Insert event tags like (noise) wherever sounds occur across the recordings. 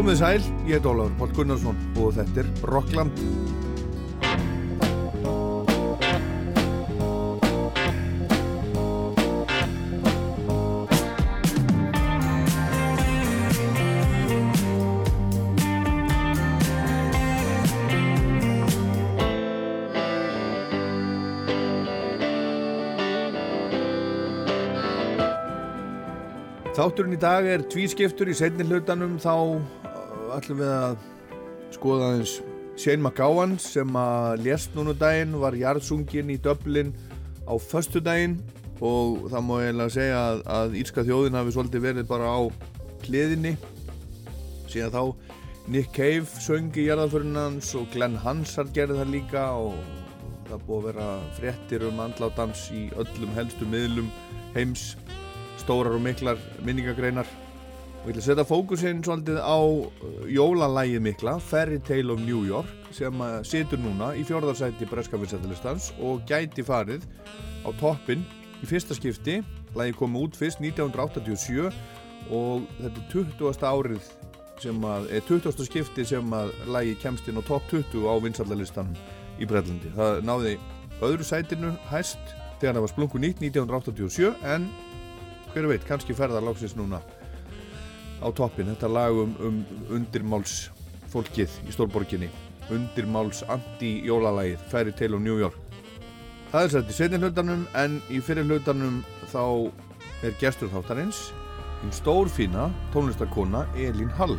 Komið sæl, ég heit Ólafur Pál Gunnarsson og þetta er Rockland. Þátturinn í dag er tvískiptur í seinni hlutanum þá uh, ætlum við að skoða aðeins Shane McGowan sem að lést núna daginn var jarðsungin í Dublin á förstu daginn og það má eiginlega segja að, að Írska þjóðin hafi svolítið verið bara á hliðinni. Síðan þá Nick Cave söngi jarðaförunans og Glenn Hansard gerði það líka og það búið að vera fréttir um andlátans í öllum helstu miðlum heims stórar og miklar minningagreinar og ég vil setja fókusinn svolítið á uh, jólalægið mikla Fairy Tale of New York sem situr núna í fjórðarsæti Breskafinsættilistans og gæti farið á toppin í fyrsta skipti lægið kom út fyrst 1987 og þetta er 20. árið sem að, er 20. skipti sem að lægið kemst inn á topp 20 á vinsallalistan í Breitlandi það náði öðru sætinu hæst þegar það var splungu nýtt 1987 en hver veit, kannski ferðar lágsins núna á toppin, þetta lag um, um undirmáls fólkið í stórborginni. Undirmáls anti-jólalægið Fairy Tale of New York. Það er sett í setjum hlutanum en í fyrir hlutanum þá er gestur þáttarins einn stórfína tónlistakona Elin Hall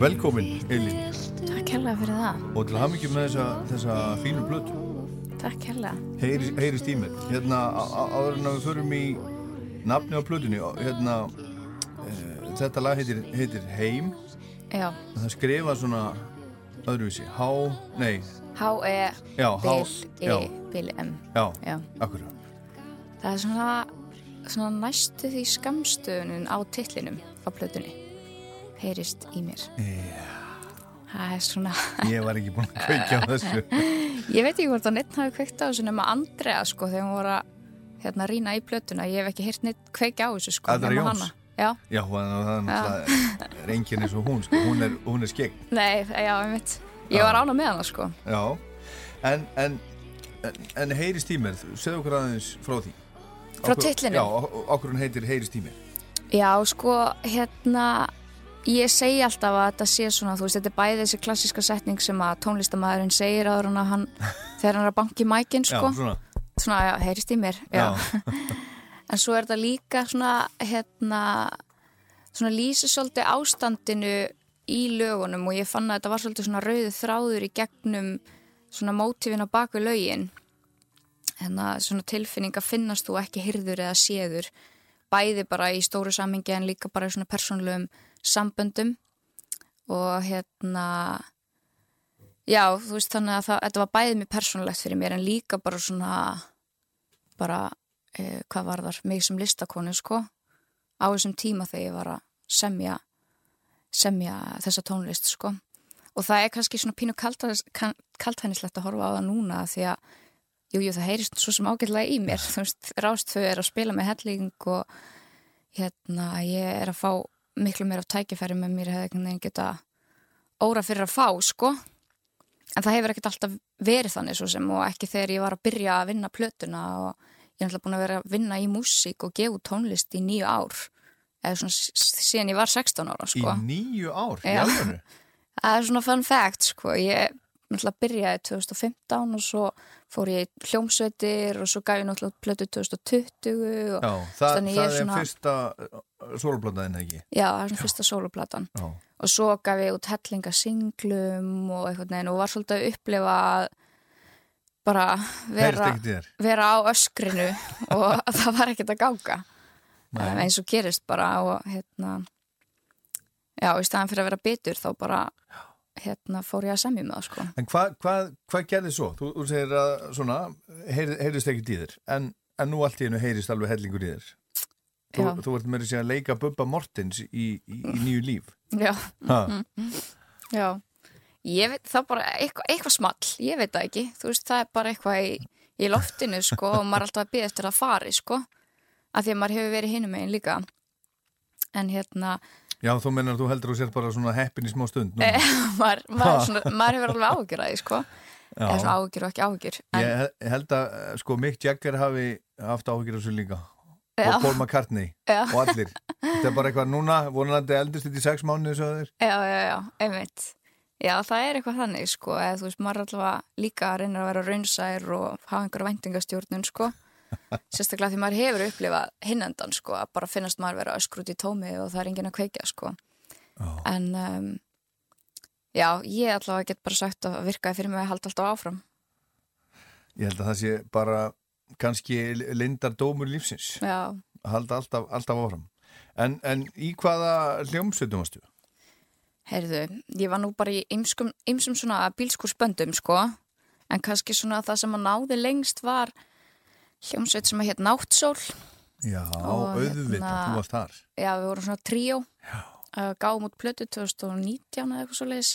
Velkomin Elin Takk hella fyrir það. Og til að hafa mikið með þessa, þessa fínu blötu Takk hella Heyri, Heyri stímið Hérna áður en að við förum í nafni á blötunni hérna, e, Þetta lag heitir, heitir Heim. Já. Það skrifa svona öðruvísi. Há, nei. H-E B-I-B-M Já, Já. akkur Það er svona, svona næstu því skamstöðunin á tillinum á blötunni heyrist í mér. Yeah. það er svona (laughs) ég var ekki búin að kveikja á þessu. (laughs) Ég veit ekki hvort að neitt hafi kveikt á þessu nema Andrea sko þegar hún voru að hérna rýna í plötuna. Ég hef ekki heyrt neitt kveikja á þessu sko Andrea Jóns? Já, já það er enginn eins og hún sko. hún er, er skegg. Nei, já, ég veit ég var ána með hana sko. Já, en, en, en, en heyrist í mér segðu okkur aðeins frá því. Frá tillinu? Já, okkur hún heitir heyrist í mér. Já, sko, hérna ég segi alltaf að þetta sé svona þú veist, þetta er bæðið þessi klassiska setning sem að tónlistamæðurinn segir að hann (laughs) þegar hann er að banki mækin sko. já, svona, svona já, heyrist í mér (laughs) en svo er þetta líka svona hérna svona lýsi svolítið ástandinu í lögunum og ég fann að þetta var svolítið svona rauðu þráður í gegnum svona mótífin á baku lögin. Hérna svona tilfinning að finnast þú ekki hyrður eða séður bæði bara í stóru samhengi en líka bara í svona persónlegum samböndum og hérna já, þú veist þannig að það, þetta var bæðið mér persónulegt fyrir mér en líka bara svona bara, eh, hvað var þar, mig sem listakonu sko á þessum tíma þegar ég var að semja semja þessa tónlist sko. Og það er kannski svona pínu kaltænislegt að horfa á það núna því að jújú jú, það heyrist svo sem ágætlega í mér. (laughs) Þú veist, Rástfjö er að spila með helling og hérna ég er að fá miklu meira tækifæri með mér hefði einhvern veginn geta óra fyrir að fá sko. En það hefur ekkert alltaf verið þannig svo sem og ekki þegar ég var að byrja að vinna plötuna og ég er alltaf búin að vera að vinna í músík og gefa tónlist í nýju ár. Eða svona síðan ég var 16 ára sko. Í nýju ár? Já, það er svona fun fact sko. Ég náttúrulega byrjaði 2015 og svo fór ég hljómsveitir og svo gaf ég náttúrulega plötu 2020 Já, það, það er svona... fyrsta uh, soloplataðin ekki? Já, það er svona fyrsta soloplatan Já. og svo gaf ég út hellingasinglum og eitthvað neina og var svolítið að upplifa bara vera, vera á öskrinu (laughs) og það var ekkert að gáka eins og gerist bara og hérna já, í staðan fyrir að vera bitur þá bara hérna fór ég að semja með það sko. En hvað hva, hva gerði svo? Þú, þú segir að svona, heyr, heyrist ekki dýðir en, en nú allt í hennu heyrist alveg hellingur dýðir Þú, þú ert með að leika Bubba Mortens í, í, í nýju líf. Já. (laughs) Mm, Já. Ég veit það bara eitthvað, eitthvað small ég veit það ekki, þú veist það er bara eitthvað í, í loftinu sko og maður er alltaf að byggja eftir að fari sko. Af því að maður hefur verið hinum megin líka. En hérna Já, þú mennar að þú heldur að þú sér bara svona heppin í smá stund e, (laughs) maður, maður, svona, maður hefur alveg ágjur að því sko. Eða svona ágjur og ekki ágjur en... Ég held að sko Mick Jagger hafi haft ágjur á þessu líka. Já. og Paul McCartney já. og allir. Þetta er bara eitthvað núna, vonandi eldist þetta í sex mánu Já, já, já, einmitt. Já, það er eitthvað þannig sko eða þú veist, maður alltaf líka að reyna að vera raunsær og hafa einhverja vendingastjórnun sko sérstaklega því maður hefur upplifað hinnendan sko að bara finnast maður vera öskrút í tómi og það er engin að kveikja sko oh. en um, já, ég allavega get bara sagt að virkaði fyrir mig að halda alltaf áfram Ég held að það sé bara kannski lindar dómur lífsins já. að halda alltaf, alltaf áfram en, en í hvaða hljómsveitum varstu? Heyrðu, ég var nú bara í ymsum svona bílskúrsböndum sko en kannski svona það sem að náði lengst var hljómsveit sem að hétt Náttsól. Já, auðvitað, hérna, þú varst þar. Já, við vorum svona tríó. Uh, gáum út plötu 2019 eða eitthvað svo leiðis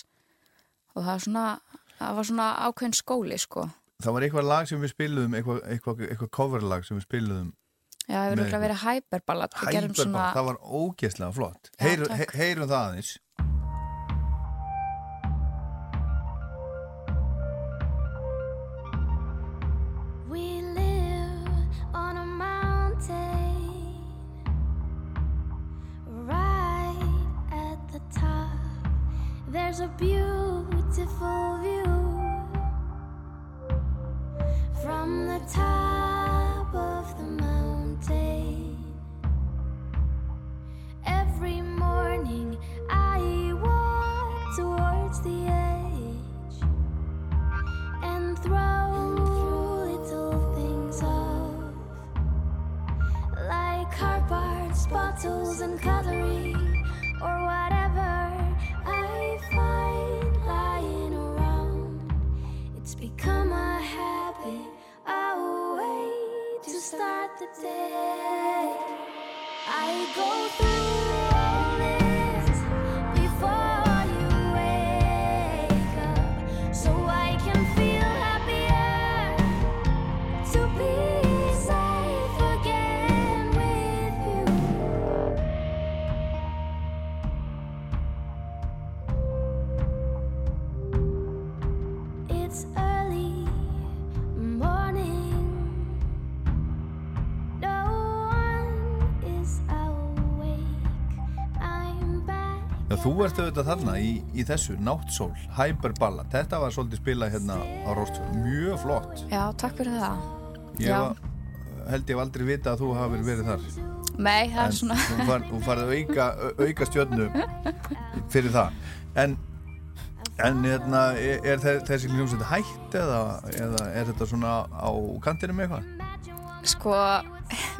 og það, svona, það var svona ákveðin skóli sko. Það var eitthvað lag sem við spilum eitthvað, eitthvað, eitthvað coverlag sem við spilum Já, það hefur verið hæperballad Hæperballad, svona... það var ógeðslega flott. Heyrum heyr, það aðeins There's a beautiful view from the top of the mountain. Every morning I walk towards the edge and throw little things off like cardboards, bottles, and cutlery or whatever. Become a habit, a way to start the day. I go through. Þú ert auðvitað þarna í, í þessu Náttsól, Hyperballad þetta var svolítið spilað hérna á Róstfjörn mjög flott. Já, takk fyrir það. Ég var, held ég aldrei vita að þú hafi verið þar. Nei, það er svona Þú far, farið auka, auka stjörnu fyrir það. En, en hérna, er, er þessi hljómsveit hætt eða, eða er þetta svona á kantinum eitthvað? Sko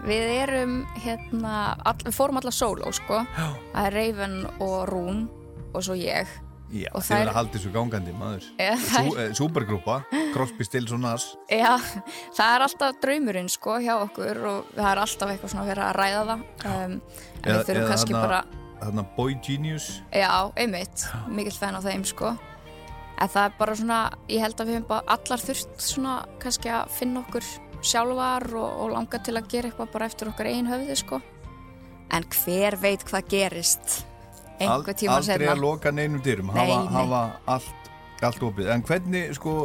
við erum hérna, all, við fórum alla solo sko, það er Raven og Rún og svo ég. Já, Og þær- verða að halda þessu gangandi maður. Það, Sú, eh, Súpergrúpa, Crosby, Stills og Nass já, það er alltaf draumurinn sko hjá okkur og það er alltaf eitthvað svona að vera að ræða það. Um, en Eða- við þurfum kannski þarna- bara Þarna Boy Genius. Já, einmitt, mikill fenn á þeim sko. En það er bara svona, ég held að við hefum bara allar þurft svona kannski að finna okkur sjálfar og, og langa til að gera eitthvað bara eftir okkar einn höfði sko. En hver veit hvað gerist einhver tíma Aldrei setna að loka neinum dyrum hafa, hafa allt, allt opið. En hvernig, sko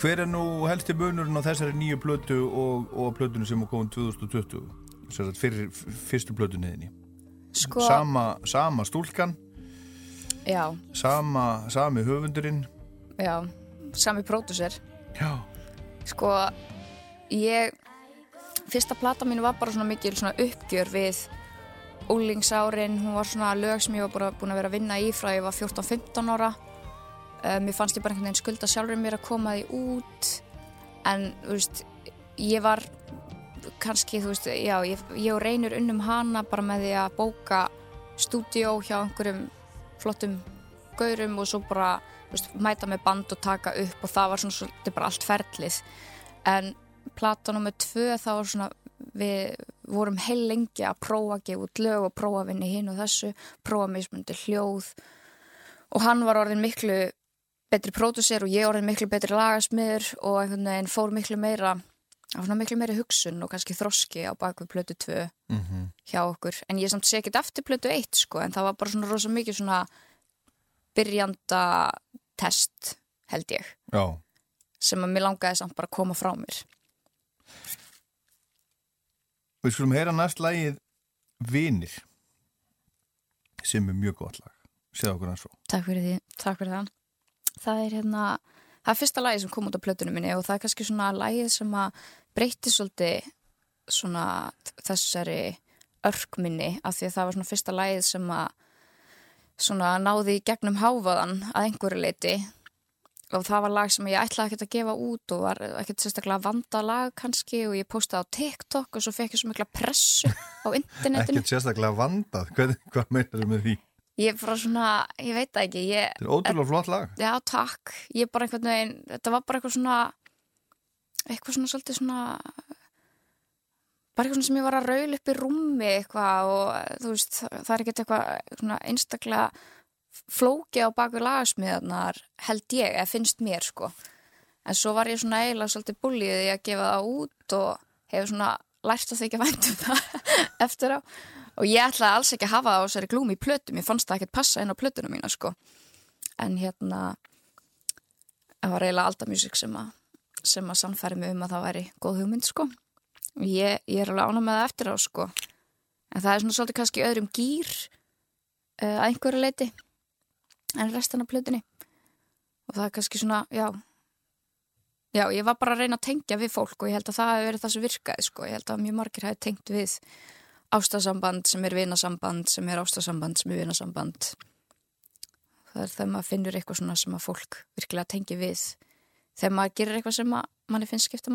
Hver er nú helsti munurinn á þessari nýju plötu og, og plötunni sem er komin 2020 Sér að fyrir fyrstu plötunniðinni. Sko, sama, sama stúlkan. Já, sama, sami höfundurinn. Já, sami pródusser Já, Sko, ég fyrsta plata mín var bara svona mikil svona uppgjör við úlingsárin, hún var svona lög sem ég var bara búin að vera að vinna í frá ég var 14-15 ára. Uh, mér fannst ég bara einhvern veginn skulda sjálfur mér að koma því út. En, þú veist, ég var kannski, þú veist, já ég, ég og reynir unnum hana bara með því að bóka stúdíó hjá einhverjum flottum gaurum og svo bara þú veist, mæta með band og taka upp og það var svona svolítið bara allt ferlið. En plata nummer tvö þá var svona við vorum heil lengi að prófa að gefa út lög og prófa að vinna hinn og þessu prófa mismundi hljóð. Og hann var orðin miklu betri pródusser og ég orðin miklu betri lagasmiður og einhvern veginn fór miklu meira miklu meiri hugsun og kannski þroski á bakvið plötu 2 mm hjá okkur. En ég samt sé ekkert eftir plötu 1 sko en það var bara svona rosa mikið svona byrjanda test held ég. Já. Sem að mér langaði samt bara að koma frá mér Við skulum heyra næst lagið Vinir sem er mjög gott lag. Segð okkur hans svo Takk fyrir því, takk fyrir það. Það er hérna, það er fyrsta lagið sem kom út á plötunum minni og það er kannski svona lagið sem að breyti svolítið svona þessari örkminni af því að það var svona fyrsta lagið sem að svona náði gegnum háfaðan að einhverju leiti og það var lag sem ég ætlaði ekkert að gefa út og var ekkert sérstaklega vanda lag kannski og ég postaði á TikTok og svo fekk ég svo mikla pressu á internetinu Ekkert sérstaklega vandað, hvað, hvað meinar þau með því? ég bara svona, ég veit ekki ég, Þetta er ótrúlega flott lag Já, takk. Ég bara einhvern veginn, þetta var bara eitthvað svona, eitthvað svona svolítið svona, bara eitthvað svona sem ég var að raula upp í rúmi eitthvað og þú veist, það er ekkert eitthvað svona einstaklega flókið á baku lagasmiðarnar held ég, eða finnst mér sko. En svo var ég svona eiginlega svolítið búlið í að gefa það út og hefur svona lært að þykja vænt um það (laughs) eftir á. Og ég ætlaði alls ekki að hafa það á þessari glúmi í plötum, ég fannst það ekkert passa inn á plötunum mína sko en hérna það var eiginlega alltaf mjúsik sem að sem að sannfæri mig um að það væri góð hugmynd sko ég, ég er alveg ánum með það eftir á sko en það er svona svolítið kannski öðrum gýr uh, að einhverju leiti en restan af plötunni. Og það er kannski svona, já. Já, ég var bara að reyna að tengja við fólk og ég held að það hefur verið það sem virkaði sko, ég held að mjög margir hafi tengt við ástasamband sem er vinasamband sem er ástasamband sem er vinasamband. Það er þegar maður finnur eitthvað svona sem að fólk virkilega tengi við þegar maður gerir eitthvað sem manni finnst skipta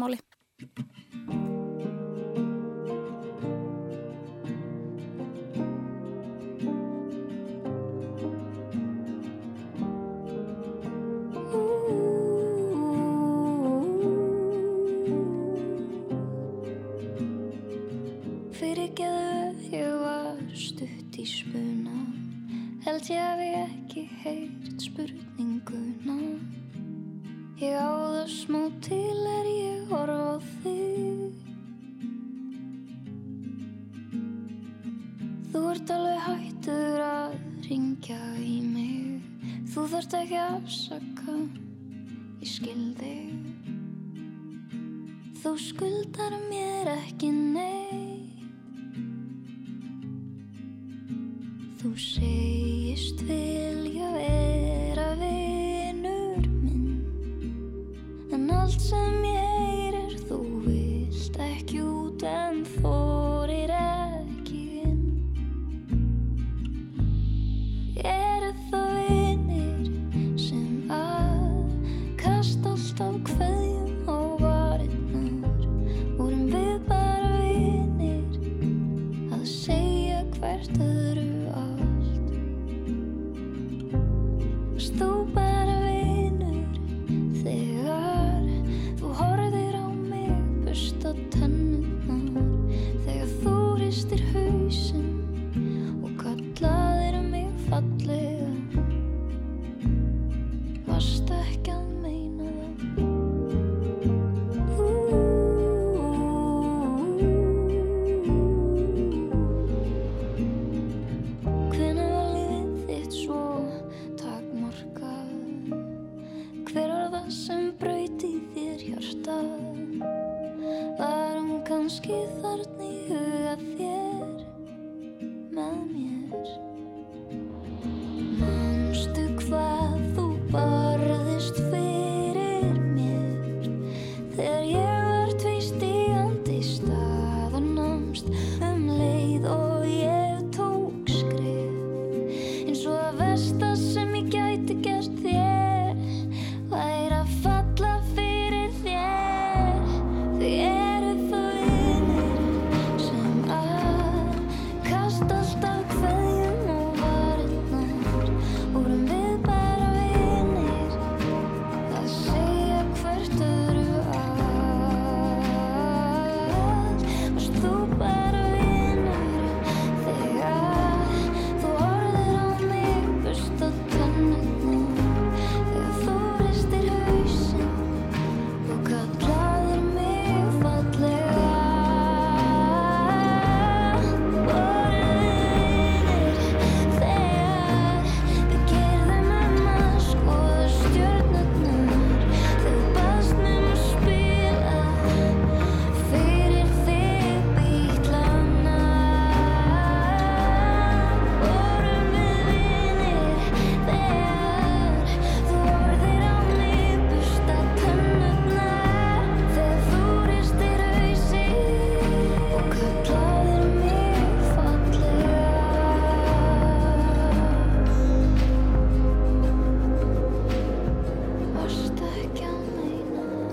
Held ég að ég ekki heyrt spurninguna. Ég á það smá til er ég horf á þig. Þú ert alveg hættur að ringja í mig. Þú þarft ekki að afsaka, ég skil þig. Þú skuldar mér ekki neitt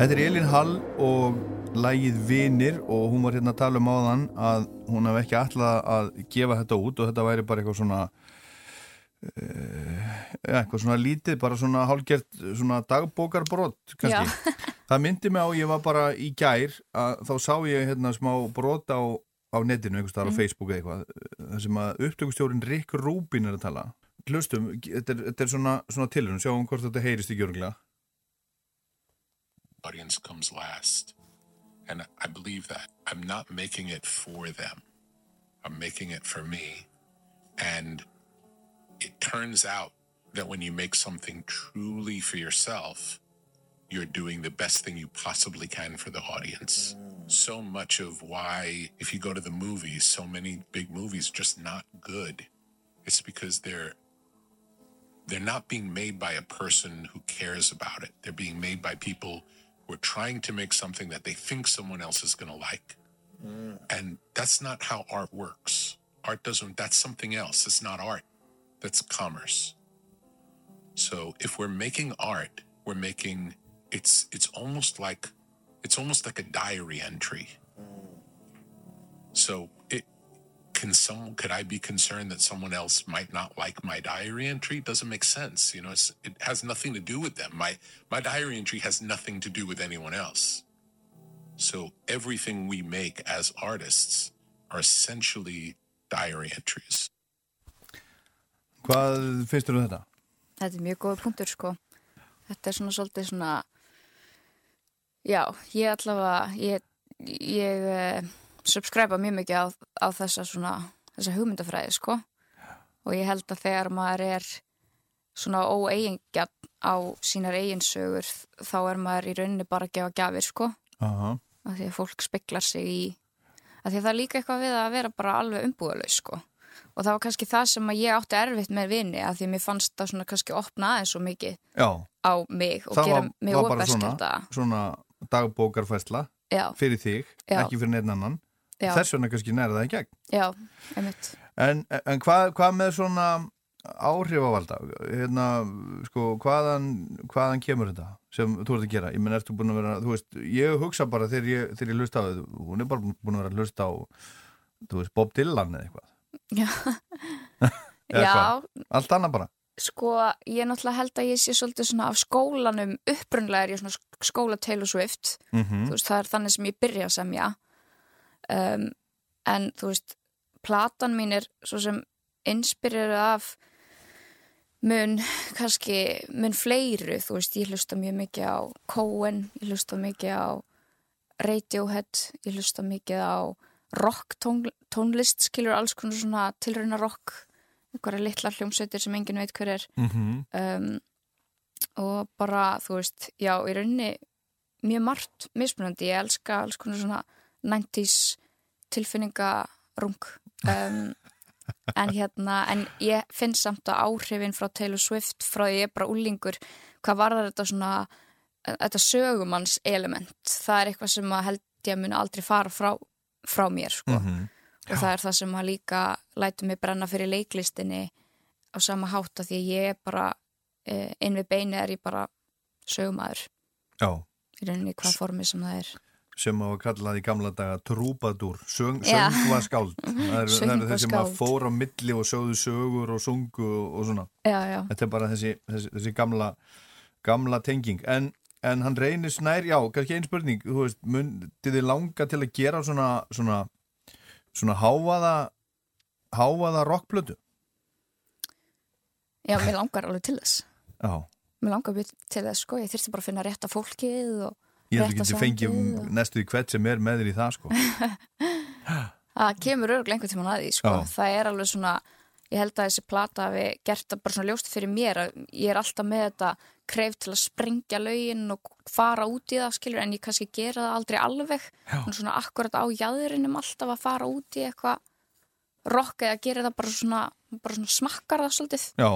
Þetta er Elin Hall og lægið Vinir og hún var hérna að tala um áðan að hún hef ekki alltaf að gefa þetta út og þetta væri bara eitthvað svona uh, eitthvað svona lítið, bara svona hálgert svona dagbókarbrot kannski. (laughs) Það myndi mig á, ég var bara í gær að þá sá ég hérna smá brot á, á netinu, einhvers staðar á Facebook eða eitthvað, það sem að upptökustjórin Rick Rubin er að tala. Hlustum, þetta er, þetta er svona, svona tilhörun, sjáum hvort þetta heyrist í gjörglega. Audience comes last. And I believe that. I'm not making it for them, I'm making it for me. And it turns out that when you make something truly for yourself, you're doing the best thing you possibly can for the audience. So much of why, if you go to the movies, so many big movies just not good. It's because they're they're not being made by a person who cares about it. They're being made by people who are trying to make something that they think someone else is going to like. Mm. And that's not how art works. Art doesn't, that's something else. It's not art, that's commerce. So if we're making art, we're making it's it's almost like it's almost like a diary entry. Mm. So it can some could I be concerned that someone else might not like my diary entry? Doesn't make sense. You know, it's, it has nothing to do with them. My my diary entry has nothing to do with anyone else. So everything we make as artists are essentially diary entries. Hvað finnst þér um þetta? Þetta er mjög góð punktur sko. Þetta er svona svolítið svona, já, ég allavega, ég, ég subscriba mjög mikið á, á þessa svona, þessa hugmyndafræði sko. Og ég held að þegar maður er svona óeigingjarn á sínar eiginsögur þá er maður í rauninni bara að gefa gafir sko. Af því að fólk speklar sig í, af því að það er líka eitthvað við að vera bara alveg umbúðalaus sko. Og það var kannski það sem ég átti erfitt með vini að því að mér fannst það svona kannski opna aðeins svo mikið Já, á mig og það gera var, mig var bara svona, svona dagbókarfæsla Já, fyrir þig, Já. ekki fyrir neitt annan. Já, Þess vegna kannski næra það í gegn. já, einmitt. En, en hvað, hvað með svona áhrifavalda? Hérna, sko, hvaðan, hvaðan kemur þetta sem þú ert að gera? Ég menn, ertu búin að vera, þú veist, ég hugsa bara þegar ég, þegar ég hlusta á þau, hún er bara búin að vera að hlusta á, þú veist, Bob Dylan eða eitthvað. Já, (laughs) Eða já hvað? Allt annað bara. sko, ég náttúrulega held að ég sé svolítið svona af skólanum, upprunlega er ég svona skóla Taylor Swift, Mm þú veist, það er þannig sem ég byrja að semja. Um, en, þú veist, platan mín er svo sem inspireruð af mun, kannski, mun fleiru, þú veist, ég hlusta mjög mikið á Cohen, ég hlusta mikið á Radiohead, ég hlusta mikið á rock tón, tónlist, skilur alls konar svona tilrauna rock, einhverja litlar hljómsveitir sem enginn veit hver er -hmm. um, og bara, þú veist, já, í rauninni mjög margt mismunandi, ég elska alls konar svona 90s tilfinningarung. Um, en hérna en ég finn samt að áhrifin frá Taylor Swift frá því ég er bara úlingur hvað var þetta svona þetta sögumanns element það er eitthvað sem að held ég að muni aldrei fara frá, frá mér sko. mm -hmm. og það er það sem að líka lætu mig brenna fyrir leiklistinni á sama hátta því ég er bara eh, inn við beini er ég bara sögumæður í rauninni hvað formi sem það er sem á að kalla það í gamla daga trúbadur, söng, söngvaskáld. (laughs) Það eru er þeir sem að fóra á milli og sögðu sögur og sungu og, og svona. Já, já. þetta er bara þessi, þessi, þessi gamla, gamla tenging. En, en hann reynir snær, já, kannski einn spurning þú veist, myndi þið langa til að gera svona svona, svona háaða háaða rockblödu Já, mér langar alveg til þess. Já. Mér langar til þess, sko, ég þurfti bara að finna rétta fólkið og Ég held ekki að þið fengjum næstu í hvert sem er með þér í það sko. (laughs) Það kemur örgulega einhvern tíman að því sko. Já. Það er alveg svona, ég held að þessi plata við gert það bara svona ljóst fyrir mér að ég er alltaf með þetta kref til að sprengja laugin og fara út í það skilur en ég kannski gera það aldrei alveg. Svona akkurat á jæðurinnum alltaf að fara út í eitthvað rock eða gera það bara svona, bara svona smakkar það svolítið. Já.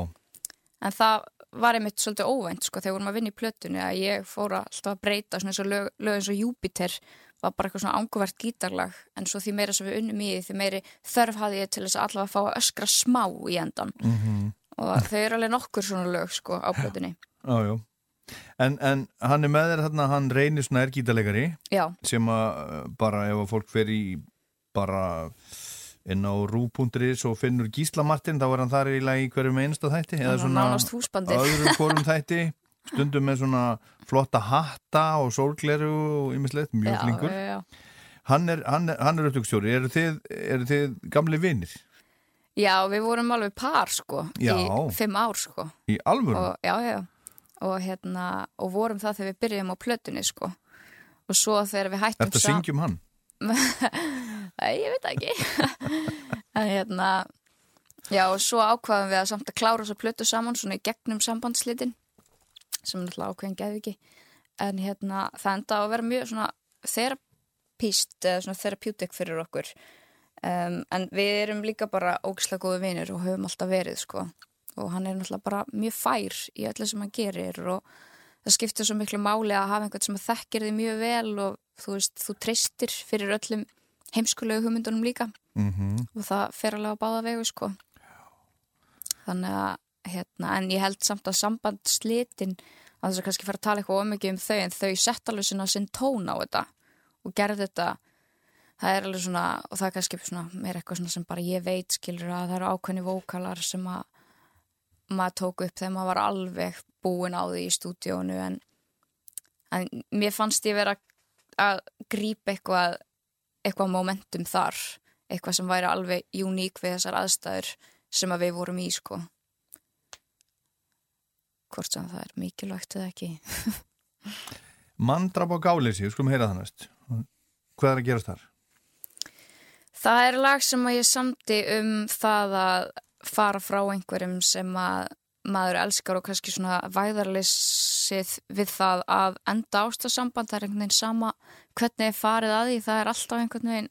en það var einmitt svolítið óvænt sko þegar vorum að vinna í plötunni að ég fór alltaf að breyta svona eins og lög, lög eins og Júpiter var bara eitthvað svona ánguvert gítarlag en svo því meira sem við unnum í því meiri þörf hafði ég til þess að allavega fá að öskra smá í endan mm -hmm. og þau eru alveg nokkur svona lög sko á plötunni Jájú En, en hann er með þér þarna, hann reynir svona er gítarlegari Já. sem að bara ef að fólk fer í bara inn á rú.is og finnur Gísla Martin þá er hann þar í lagi hverju með einsta þætti eða svona öðrum fórum þætti stundum með svona flotta hatta og sólgleru og ymislegt, mjög já, flinkur já, já. hann er, er, upptökstjóri eru þið, er þið gamli vinnir? Já, við vorum alveg par sko í fimm ár sko í alvöru? Já, já, og hérna og vorum það þegar við byrjum á plötunni sko og svo þegar við hættum Þetta syngjum hann? (laughs) Æ, ég veit ekki. (laughs) En hérna já og svo ákvaðum við að samt að klára þess að plötu saman svona í gegnum sambandslitin sem er náttúrulega ákveðin geði ekki en hérna það enda að vera mjög svona þerapíst eða svona therapeutic fyrir okkur. Um, en við erum líka bara ógislega góði vinir og höfum alltaf verið sko. Og hann er náttúrulega bara mjög fær í öllu sem hann gerir og það skiptir svo miklu máli að hafa einhvern sem þekkir þið mjög vel og þú veist, þú treystir fyrir öllum heimskulegu hugmyndunum líka. Mm -hmm. og það fer alveg á báða vegu sko. Þannig að hérna, en ég held samt að sambandslitin að þess að kannski fara að tala eitthvað ómikið um þau en þau sett alveg svona sinn tón á þetta og gerði þetta. Það er alveg svona, og það er kannski svona meira eitthvað svona sem bara ég veit skilur að það eru ákveðni vókalar sem að maður tók upp þegar maður var alveg búin á því í stúdíónu en, en mér fannst ég vera að grípa eitthvað eitthvað momentum þar eitthvað sem væri alveg uník við þessar aðstæður sem að við vorum í sko. Hvort sem það er mikilvægt eða ekki. (laughs) Mandrap á gáleysi, skulum heyra það næst. Hvað er að gerast þar? Það er lag sem að ég samti um það að fara frá einhverjum sem að maður elskar og kannski svona væðarleysið við það að enda ástasamband, það er einhvern veginn sama hvernig er farið að því, það er alltaf einhvern veginn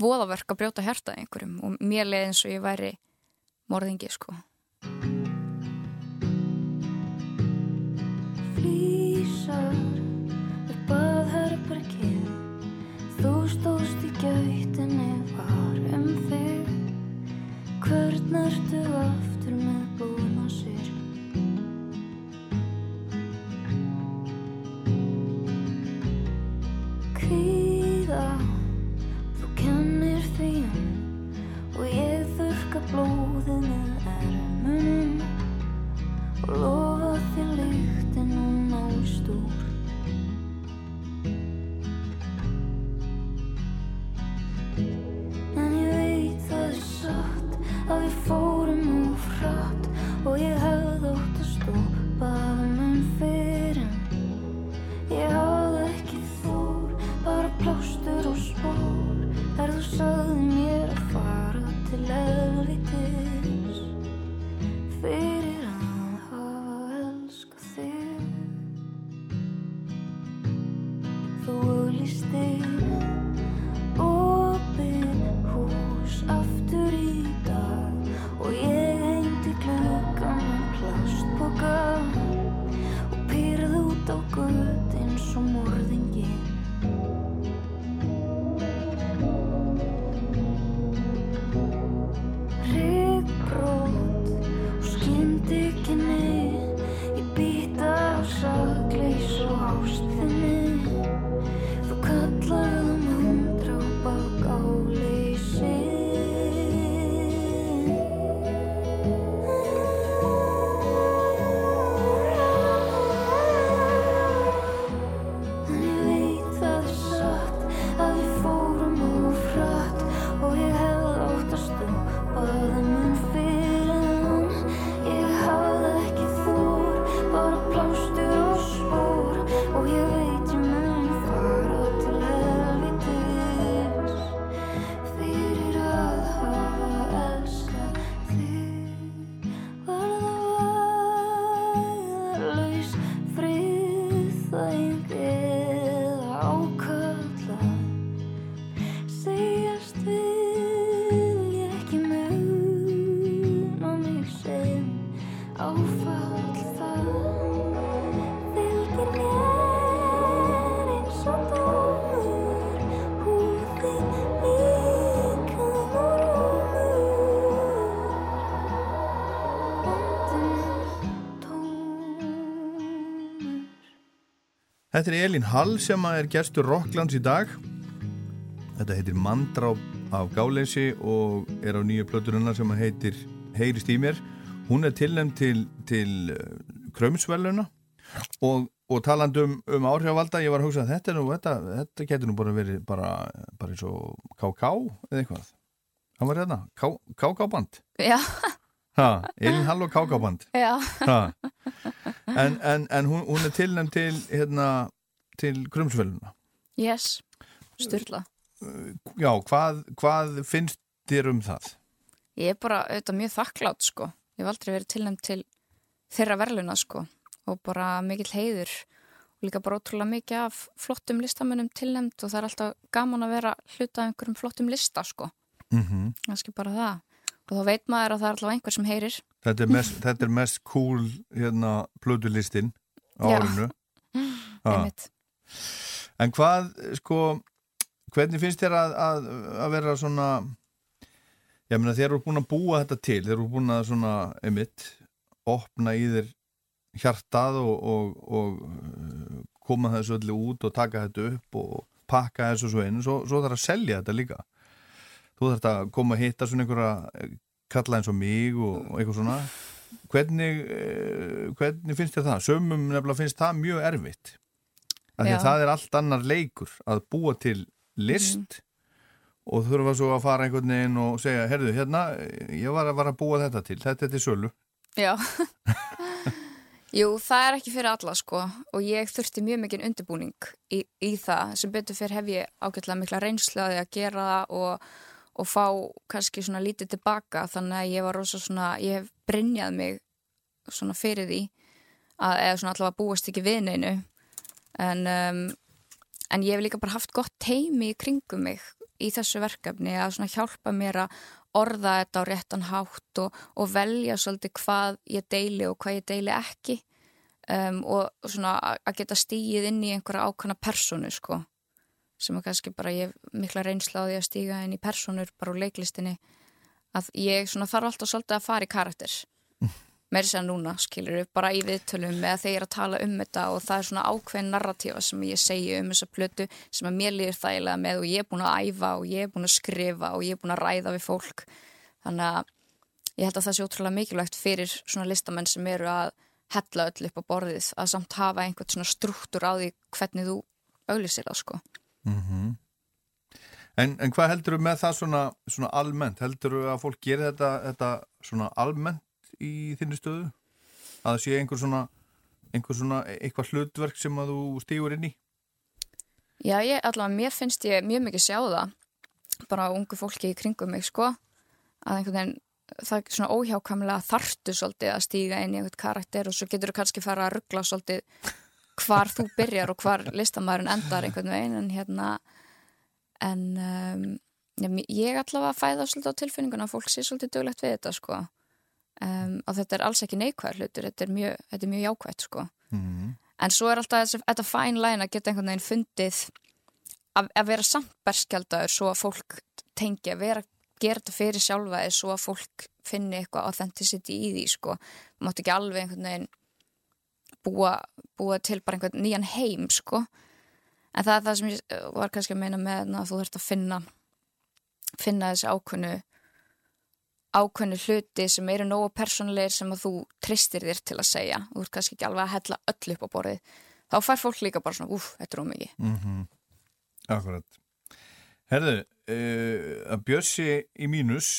voðaverk að brjóta hértað einhverjum og mér leði eins og ég væri morðingi sko. Flýsar upp að herbergið þú stóðst í gætinni var um þig. Hvern ertu aftur tudo. áfall það fylgir mér eins og dómur húðið líka morumur ondum tómur Þetta er Elin Hall sem er gerstur Rocklands í dag. Þetta heitir Mandráp af Gáleysi og er á nýju plöturunna sem heitir Heyrist í mér. Hún er tilnæmt til, til uh, Krömsvæluna og, og taland um, um áhrifvalda, ég var að hugsa að þetta, nú, þetta, þetta getur nú bara verið bara, bara eins og KK eða eitthvað. Hann var hérna, KK-band. Já. Ha, Elin Hall og KK-band. Já. En, en, en hún, hún er tilnæmt til, hérna, til Krömsvæluna. Yes, styrla. Já, hvað, hvað finnst þér um það? Ég er bara auðvitað mjög þakklátt sko. Ég hef aldrei verið tilnæmt til þeirra verðluna sko og bara mikill heiður og líka bara ótrúlega mikið af flottum listamönnum tilnæmt og það er alltaf gaman að vera hluta af einhverjum flottum lista sko. Mm -hmm. Kannski bara það. Og þá veit maður að það er alltaf einhver sem heyrir. Þetta er mest, þetta er mest cool hérna plödulistin á. (laughs) Einmitt. En hvað, sko, hvernig finnst þér að, að, að vera svona, ég meina þér eru búin að búa þetta til, þér eru búin að svona, einmitt, opna í þér hjartað og, og, og uh, koma þessu öllu út og taka þetta upp og pakka þessu svo inn, svo, svo þarf að selja þetta líka. Þú þarf að koma að hitta svona einhverja eh, kalla eins og mig og, og eitthvað svona. Hvernig, eh, hvernig finnst þér það? Sömum nefnilega finnst það mjög erfitt. Það er allt annar leikur að búa til list og þurfa svo að fara einhvern veginn og segja, herðu, hérna, ég var að, var að búa þetta til, þetta er til sölu. Já. (laughs) Jú, það er ekki fyrir alla sko og ég þurfti mjög mikið undirbúning í, í það sem betur fyrir hef ég ágætlega mikla reynslu að gera það og, og fá kannski svona lítið tilbaka þannig að ég var rosa svona, ég hef brinjað mig svona fyrir því að eða svona allavega búast ekki við neinu en, um, en ég hef líka bara haft gott teimi í kringum mig í þessu verkefni að hjálpa mér að orða þetta á réttan hátt og, og velja svolítið hvað ég deili og hvað ég deili ekki um, og svona að- geta stíið inn í einhverja ákvæmna personu sko sem er kannski bara ég mikla reynsla á því að stíga inn í personur bara úr leiklistinni að ég svona þarf alltaf svolítið að fara í karakter meiri sér núna, skilur bara í viðtölum ég er að tala um þetta og það er svona ákveðin narratífa sem ég segi um þessa plötu sem að mér líður þægilega með og ég er búin að æfa og ég er búin að skrifa og ég er búin að ræða við fólk. Þannig að ég held að það sé ótrúlega mikilvægt fyrir svona listamenn sem eru að hella öll upp á borðið að samt hafa einhvern svona struktúr á því hvernig þú auglýsir það sko. En, en hvað heldur þú með það svona, svona almennt? Heldur þú að fólk gerir þetta, þetta svona almennt í þinni stöðu? Að það sé einhver svona, einhver svona eitthvað hlutverk sem að þú stígur inn í? Já, ég, allavega, mér finnst ég mjög mikið sjá það bara ungu fólki í kringum mig, sko að einhvern veginn, það er svona óhjákamlega þartu svolítið að stíga inn í einhvern karakter og svo getur þú kannski fara að ruggla svolítið hvar þú byrjar og hvar listamæðurinn endar einhvern veginn en hérna en um, ég allavega fæða svolítið á tilfinninguna að fólk sé svolítið döglegt við þetta, sko um, og þetta er alls ekki neikvæð hlutur, þetta er mjög, þetta er mjög jákvætt, sko Mm. En svo er alltaf þessi, þetta fæn læn að geta einhvern veginn fundið að, að vera samt berskjaldaður svo að fólk tengi að vera, gera þetta fyrir sjálfa eða svo að fólk finni eitthvað authenticity í því, sko. Það mátt ekki alveg einhvern veginn búa, búa til bara einhvern nýjan heim, sko. En það er það sem ég var kannski að meina með að þú þurft að finna, finna þessi ákvönu ákveðnu hluti sem eru nógu persónulegir sem að þú tristir þér til að segja þú ert kannski ekki alveg að hella öll upp á borðið þá fær fólk líka bara svona, úf, þetta er ómikið Mm Akkurat. Herðu, uh, að Bjössi í mínus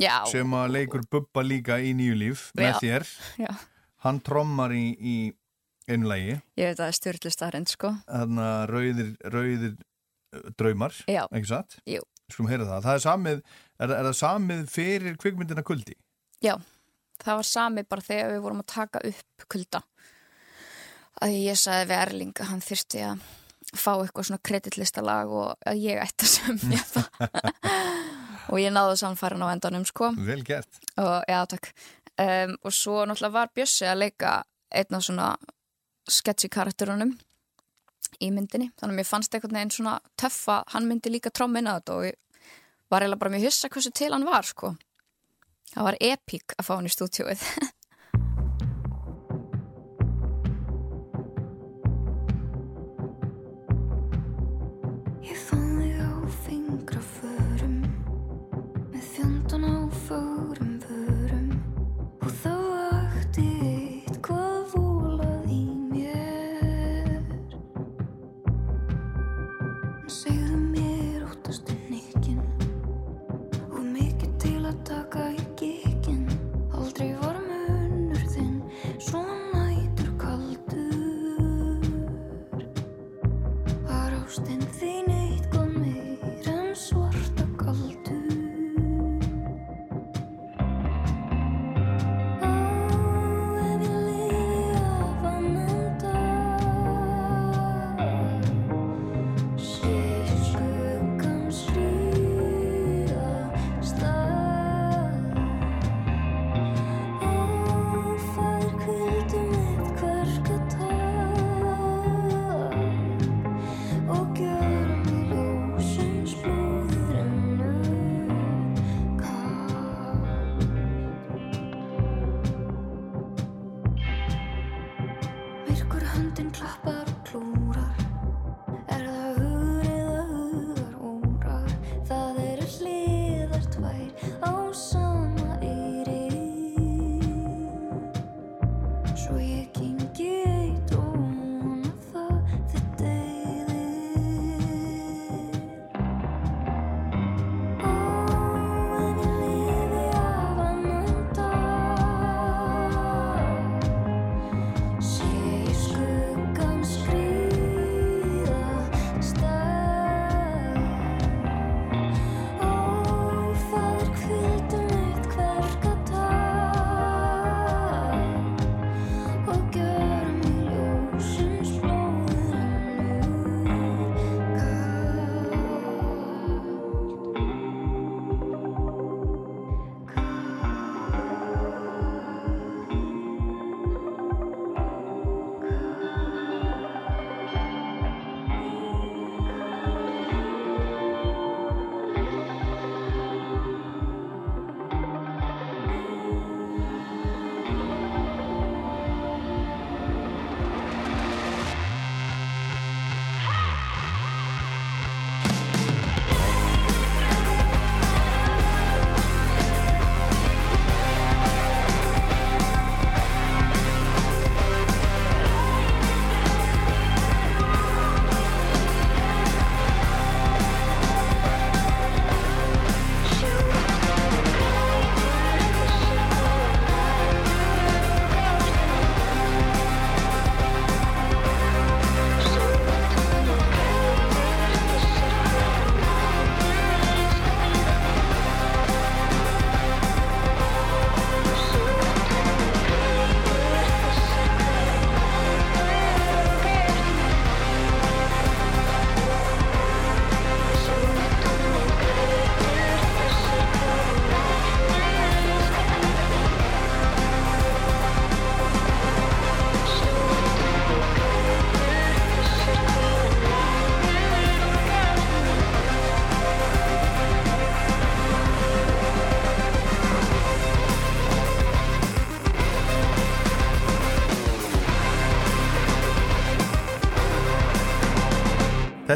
Já, sem að leikur Bubba líka í nýju líf með Já. þér, já, hann trommar í, í einu lagi, ég veit að það er stjórnlistarinn sko þarna rauðir, rauðir uh, draumar, ekki satt? Jú. Skulum heyra það. Það er samið, er, er það samið fyrir kvikmyndina kuldi? Já, það var sami bara þegar við vorum að taka upp kulda. Að ég sagði við Erling að hann þyrfti að fá eitthvað svona kreditlistalag og að ég ætti að semja (laughs) það. Og ég náðu samfæran á endanum sko. Vel gert. og já, takk. Um, og svo náttúrulega var Bjössi að leika einn af svona sketchy karakterunum í myndinni. Þannig að mér fannst einhvern veginn svona töff að hann myndi líka trómmin að þetta og ég var eiginlega bara mjög hissa hversu til hann var sko. Það var epík að fá hann í stúdíóið (laughs)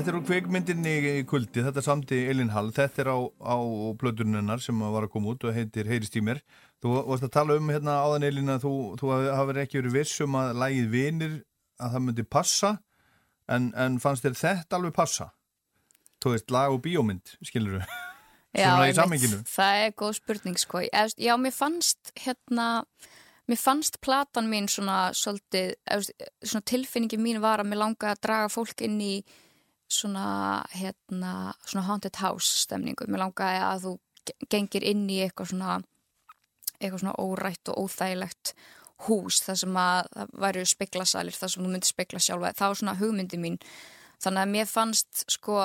Þetta er úr kveikmyndinni í kuldi, þetta samti Elin Hall, þetta er á, á plötununnar sem var að koma út og heitir Heyrist í mér. Þú varst að tala um hérna áðan Elin að þú, þú hafði ekki verið vissum að lægið vinir að það myndi passa en, en fannst þér þetta alveg passa? Þú veist, lag og bíómynd, skilur þú? (laughs) Já, einmitt, það er góð spurning sko. Já, mér fannst hérna, mér fannst platan mín svona, svolítið, svona tilfinningi mín var að mér langaði að draga fólk inn í svona, hérna, svona haunted house stemningu. Mér langaði að þú gengir inn í eitthvað svona, eitthvað svona órætt og óþægilegt hús þar sem að það væri speklasalir þar sem þú myndir spekla sjálfa. Það var svona hugmyndi mín. Þannig að mér fannst sko,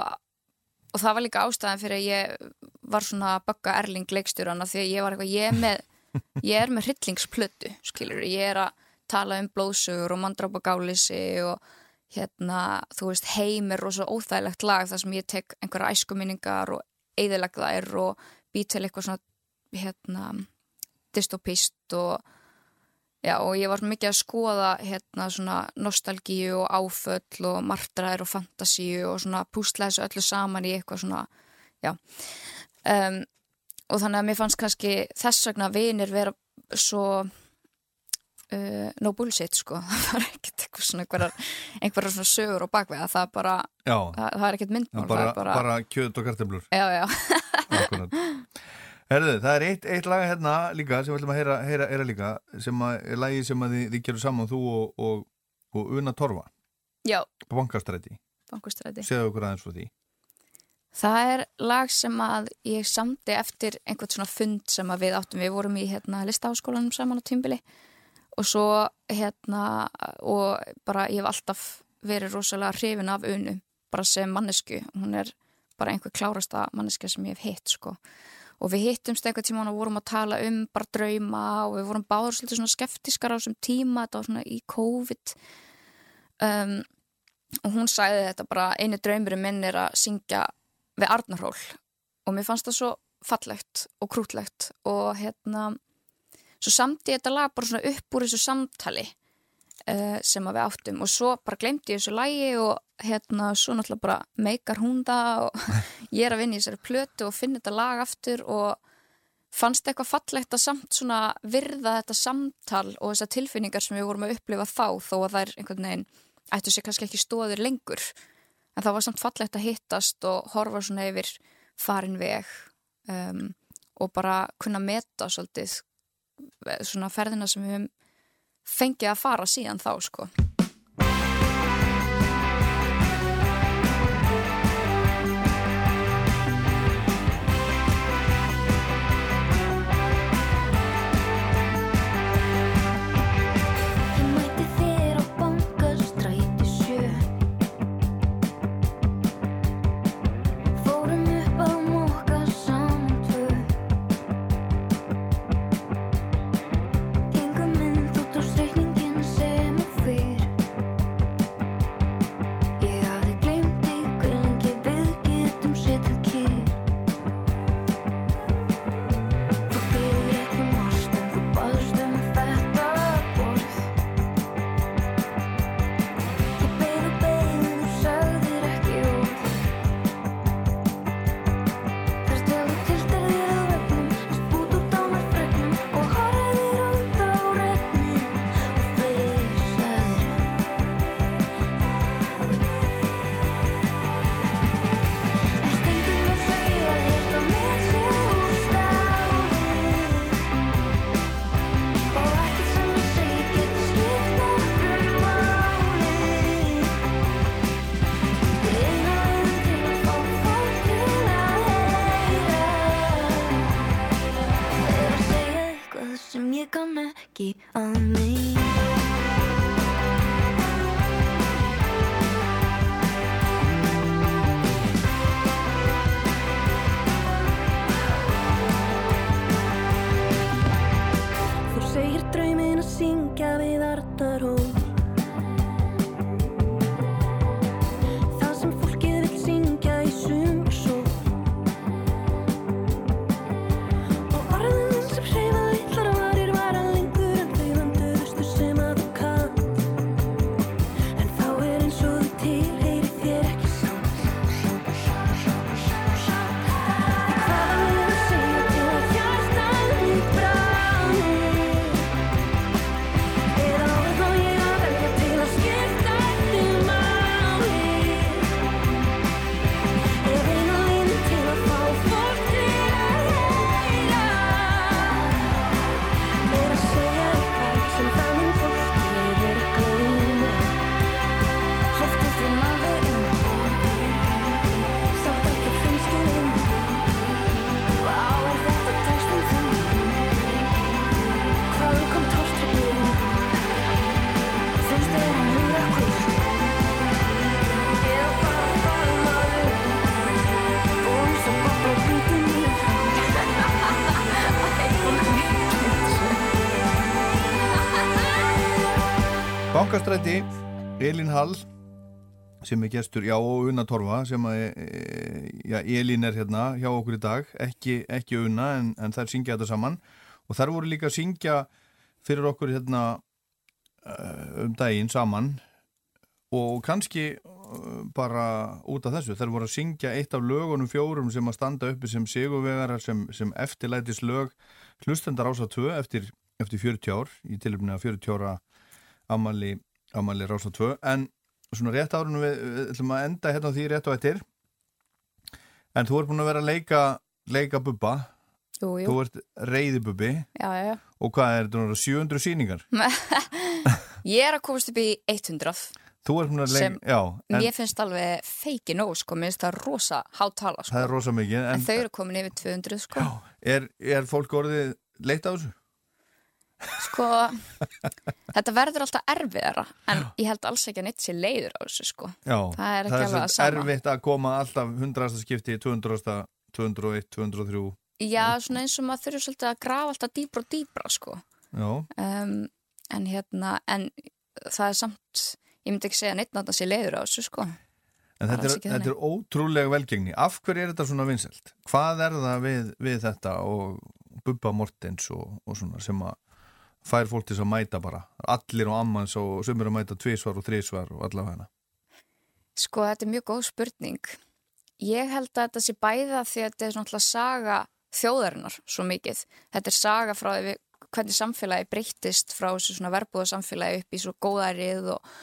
og það var líka ástæðan fyrir að ég var svona að bakka Erling leikstjórana því að ég var eitthvað, ég er með, (laughs) ég er með hryllingsplötu, skilur, ég er að tala um blóðsugur og mandrápa gálisi og hérna, þú veist, heim er rosa óþægilegt lag þar sem ég tek einhverja æskuminningar og eigðilegða er og bý til eitthvað svona hérna, dystopist og Já, og ég var mikið að skoða hérna svona nostalgíu og áföll og martræðir og fantasíu og svona pústla þessu öllu saman í eitthvað svona, já. Um, og þannig að mér fannst kannski þess vegna vinir vera svo uh, no bullshit, sko. (laughs) Það var ekkert eitthvað svona einhverjar, einhverjar svona sögur og bakvega, það. Bara, það, það er ekkert myndmál. Bara, bara, bara kjöt og kartemlur. Já, já. (laughs) Herðu, það er eitt, eitt laga hérna líka sem við ætlum að heyra, heyra, heyra líka sem að, er lagi sem þið, þið gerum saman þú og, og, og Una Torfa. Já. Bankastræti. Bankastræti. Segðu okkur aðeins frá því. Það er lag sem að ég samti eftir einhvern svona fund sem að við áttum. Við vorum í hérna listaháskólanum saman á tímbili og svo hérna og bara ég hef alltaf verið rosalega hrifin af Unu bara sem mannesku, hún er bara einhver klárasta manneska sem ég hef hitt sko. Og við hittumst einhver tíma og vorum að tala um bara drauma og við vorum báður svolítið svona skeftiskar á þessum tíma þetta var svona í COVID. Um, og hún sæði þetta bara einu draumurinn minn er að syngja við Arnarhól. Og mér fannst það svo fallegt og krútlegt og hérna svo samti þetta lag bara svona upp úr þessu samtali uh, sem við áttum. Og svo bara glemti ég þessu lagi og hérna svo náttúrulega bara meikar hún það og (laughs) ég er að vinna í þessari plötu og finna þetta lag aftur og fannst eitthvað fallegt að samt svona virða þetta samtal og þessar tilfinningar sem við vorum að upplifa þá þó að það er einhvern veginn ættu sér kannski ekki stóður lengur. En það var samt fallegt að hittast og horfa svona yfir farin veg um, og bara kunna meta svolítið svona ferðina sem við höfum fengið að fara síðan þá sko you're gonna keep on me Elin Hall sem er gestur, já og Una Torfa sem að, e, já, Elin er hérna hjá okkur í dag, ekki, ekki Una en, en þær syngja þetta saman og þær voru líka að syngja fyrir okkur hérna uh, um daginn saman og kannski bara út af þessu. Þeir voru að syngja eitt af lögunum fjórum sem að standa uppi sem sigurvegarar sem, sem eftirlætis lög hlustendar ása 2 eftir, eftir 40 ár í tilöfni að 40 ára amali, amali rása 2 en svona rétt árunum við, við ætlum að enda hérna því rétt og eftir en þú ert búin að vera að leika leika bubba Jú, jú. þú ert reyði bubbi Já, já, og hvað er þetta 700 síningar (laughs) Ég er að komast upp í 100. þú ert búin að leika Sem já, en Mér finnst alveg feiki nóg, sko. Mér finnst það rosa hátala, sko. það er rosa mikið En en, þau eru komin yfir 200, sko. er, er fólk orðið leitt á þessu? Sko, þetta verður alltaf erfiðara, en ég held alls ekki að neitt sér leiður á þessu, sko. Já, Það er alveg sem að erfitt að koma alltaf 100. skipti 200. 201, 203 Já, svona eins og maður þurfi svolítið að grafa alltaf dýbra og dýbra, sko. Um, en hérna, en það er samt, ég myndi ekki segja neitt náttúrulega sér leiður á þessu, sko. en þetta er, þetta er ótrúlega velgengni af hverju er þetta svona vinsælt? Hvað er það við, við þetta og Bubba Mortens og, og svona sem að fær fólk til að mæta bara allir og ammans og sem eru að mæta tvísvar og þrísvar og allavega hana Sko, þetta er mjög góð spurning. Ég held að þetta sé bæða því að þetta er svona saga þjóðarinnar svo mikið. Þetta er saga frá við, hvernig samfélagi breyttist frá þessu svona verbúða samfélagi upp í svo góðærið og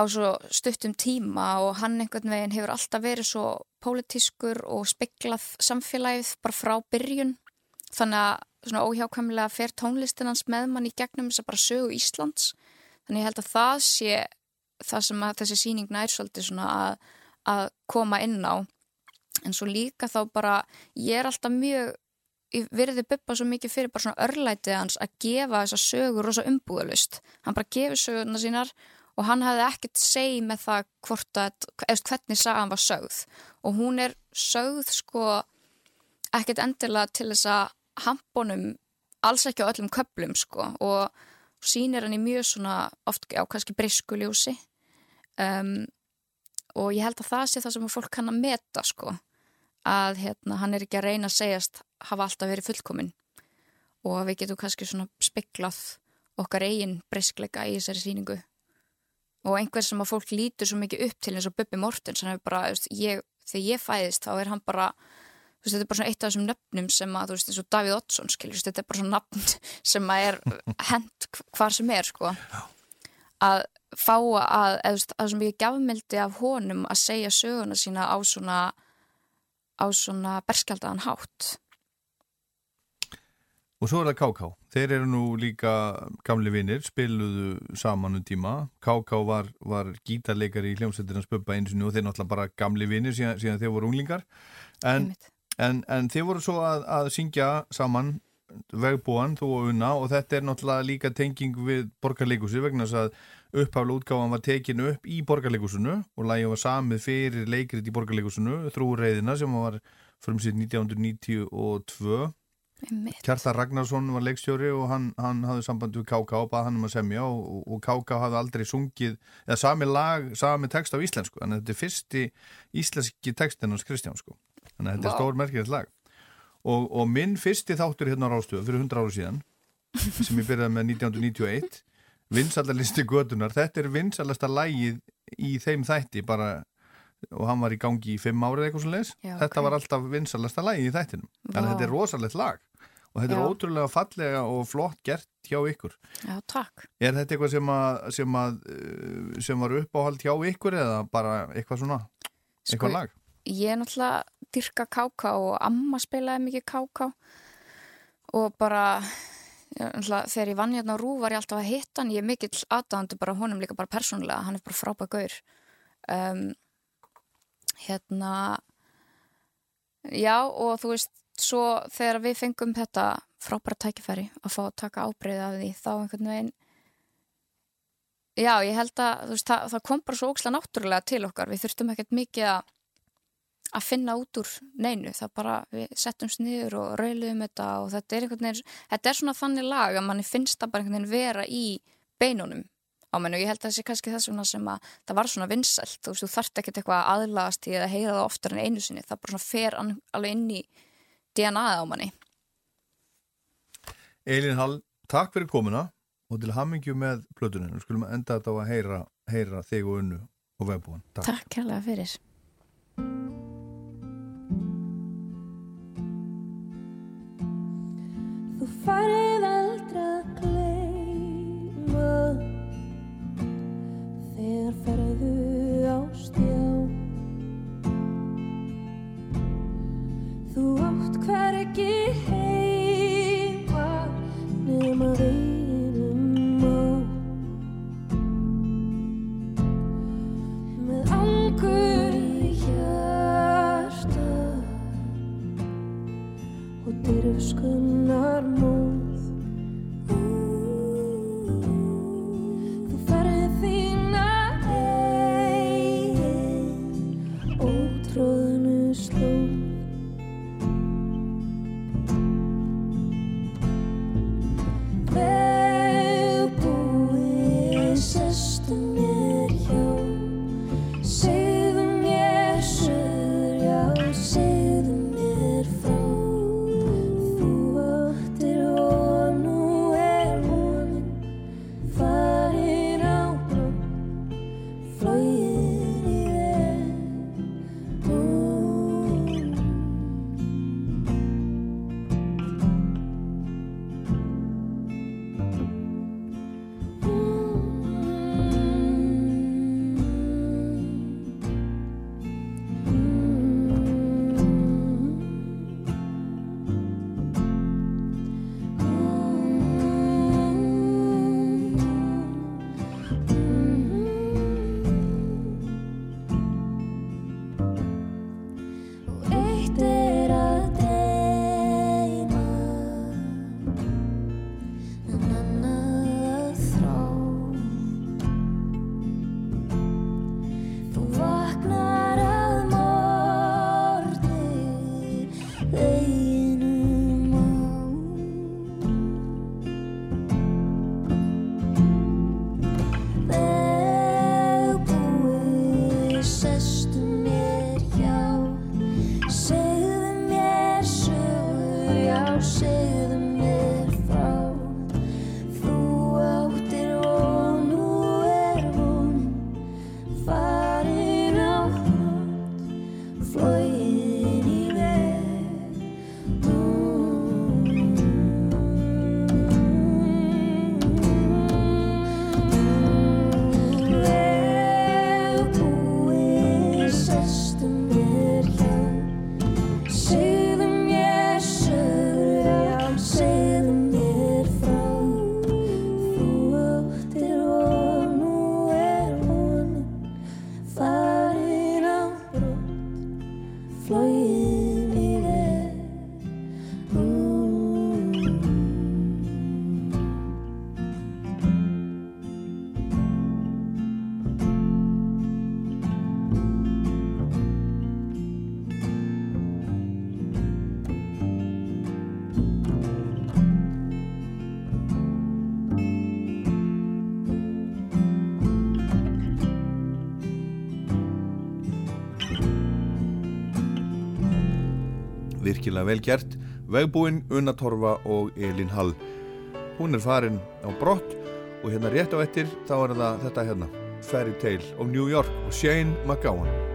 á svo stuttum tíma og hann einhvern veginn hefur alltaf verið svo pólitískur og speklað samfélagið bara frá byrjun. Þannig að svona óhjákvæmlega fer tónlistin hans með mann í gegnum þess að bara sögu Íslands. Þannig ég held að það sé það sem að þessi síning nær svolítið svona að, að koma inn á. En svo líka þá bara ég er alltaf mjög ég virði Bubba svo mikið fyrir bara svona örlætið hans að gefa þessa sögur rosa umbúðalust hann bara gefur sögurna sínar og hann hefði ekkert segi með það hvort að, eða hvernig sagan var sögð. Og hún er sögð sko ekkert endilega til þess að hampónum alls ekki á öllum köplum sko og sýnir hann í mjög svona oft á kannski briskuljósi um, og ég held að það sé það sem fólk kann að meta sko að hérna, hann er ekki að reyna að segjast hafa alltaf verið fullkominn. Og við getum kannski svona speklað okkar eigin briskleika í þessari síningu og einhver sem að fólk lítur svo mikið upp til eins og Bubbi Mortens hann er bara, ég, þegar ég fæðist þá er hann bara veist, þetta er bara svona eitt af þessum nöfnum sem að, þú veist, eins og Davíð Oddsson, skiljur, þetta er bara svona nafn (laughs) sem að er hent hvar sem er, sko að fá að, eða, þú veist, að sem ég gafmildi af honum að segja söguna sína á svona á svona berskjaldaðan hátt Og svo er það KK. Þeir eru nú líka gamli vinnir, spiluðu saman um tíma. KK var, var gítarleikari í hljómsveitirna spöpa eins og þeir náttúrulega bara gamli vinnir síðan, síðan þeir voru unglingar. En. En, en þeir voru svo að, að syngja saman vegbúan, þú og unna og þetta er náttúrulega líka tenging við borgarleikusi vegna þess að upphafla útgáfan var tekinu upp í borgarleikusinu og lægi var samið fyrir leikrit í borgarleikusinu, þrúreiðina sem var frumsitt 1992 Einmitt. Kjartar Ragnarsson var leikstjóri og hann, hann hafði samband við KK og bað hann um að semja og, og KK hafði aldrei sungið, eða sami lag, sami text á íslensku, að þetta er fyrsti íslenski textin hans Kristján sko. Þannig að þetta er Vá. stór merkilegt lag. Og, og minn fyrsti þáttur hérna á Rástöðu fyrir 100 ára síðan, (laughs) sem ég byrjaði með 1991, vinsallarlisti gödunar, þetta er vinsalasta lagið í þeim þætti bara og hann var í gangi í fimm árið eitthvað svo leis Já, þetta ok. var alltaf vinsalasta lagið í þættinum þannig að Vá. þetta er rosalegt lag og þetta er Já. ótrúlega fallega og flott gert hjá ykkur. Já. Er þetta eitthvað sem, að, sem, að, sem var uppáhald hjá ykkur eða bara eitthvað svona, eitthvað Sko, lag? Ég er náttúrulega dyrka káká og amma spilaði mikið káká og bara þegar ég vann hérna á Rú var ég alltaf að hitta hann, ég er mikill aðdáðandi bara honum líka bara persónulega, hann er bara frábæð gaur. Um, hérna já og þú veist svo þegar við fengum þetta frábæra tækifæri að fá að taka ábreyði af því þá einhvern veginn já ég held að veist, það, það kom bara svo ókslega náttúrulega til okkar. Við þurftum ekkert mikið að að finna út úr neinu það bara við settum sniður og rauluðum þetta og þetta er einhvern veginn þetta er svona þannig lag að manni finnst það bara einhvern veginn vera í beinunum. Á menn og ég held að það sé kannski þess vegna sem að það var svona vinsælt, þú veist þú þart ekkert eitthvað að aðlagast í eða heyða það oftar en einu sinni það bara svona fer alveg inn í DNAð á manni. Elin Hall, takk fyrir komuna og til hammingju með plötuninu, skulum enda þetta á að heyra, heyra þig og unnu og vefbúan. Takk, takk farið aldrei að gleima þegar ferðu á stjá. Þú átt hver ekki heim virkilega vel gert. Vegbúinn Una Torfa og Elin Hall. Hún er farin á brott og hérna rétt á ettir þá er það þetta hérna Fairy Tale of New York og Shane McGowan.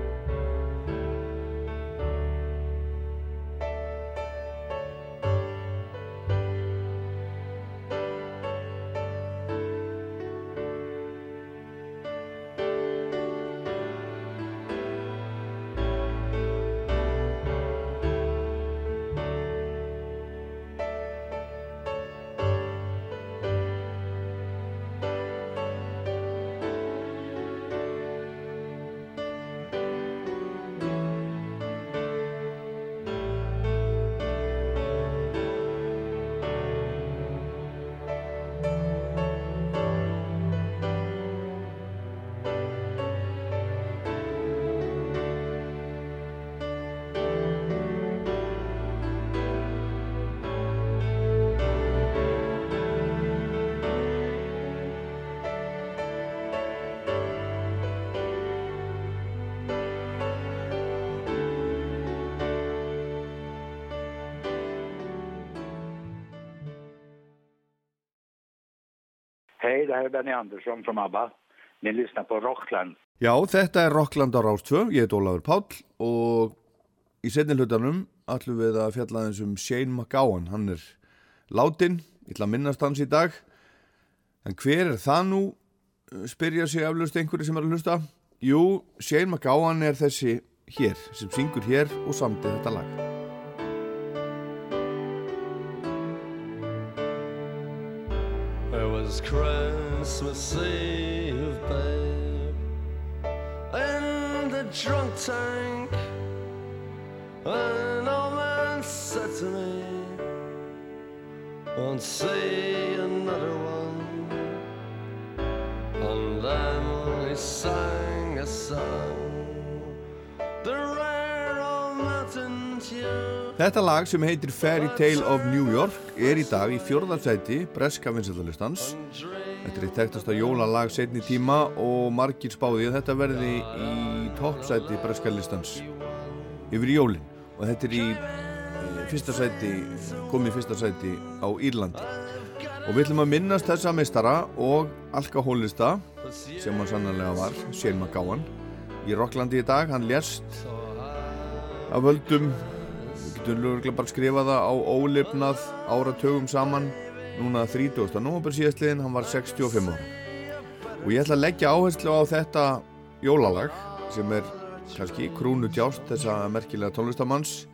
Benny Andersson från ABBA. Ni lyssnar på Rockland. Já, þetta er Rockland á Rástfö, ég heit Ólafur Páll og í setni hlutanum ætlum við að fjalla aðeins um Shane McGowan, hann er látin, ég ætla að minnast hans í dag, en hver er það nú, spyrja sig aflust einhverju sem er að hlusta? Jú, Shane McGowan er þessi hér, sem syngur hér og samtið þetta lag. It Christmas Eve, babe, in the drunk tank. An old man said to me, Won't see another one. And then he sang a song, the rare mountain tune. Þetta lag sem heitir Fairy Tale of New York er í dag í fjórðarsæti breska vinsættalistans. Þetta er eitt tektasta jólalag setni tíma og margir spáði að þetta verði í toppsæti breska listans yfir í jólin og þetta er í eh, fyrsta sæti, komið fyrsta sæti á Írlandi. Og við ætlum að minnast þessa meistara og alkohólista sem hann sannarlega var, Shane McGowan, í Rocklandi í dag. Hann lést af völdum við getum lögurlega bara skrifa það á ólifnað áratögum saman núna 30. november síðastliðin hann var 65 ára. Og ég ætla að leggja áherslu á þetta jólalag sem er kannski krúnu djást þessa merkilega tónlistamanns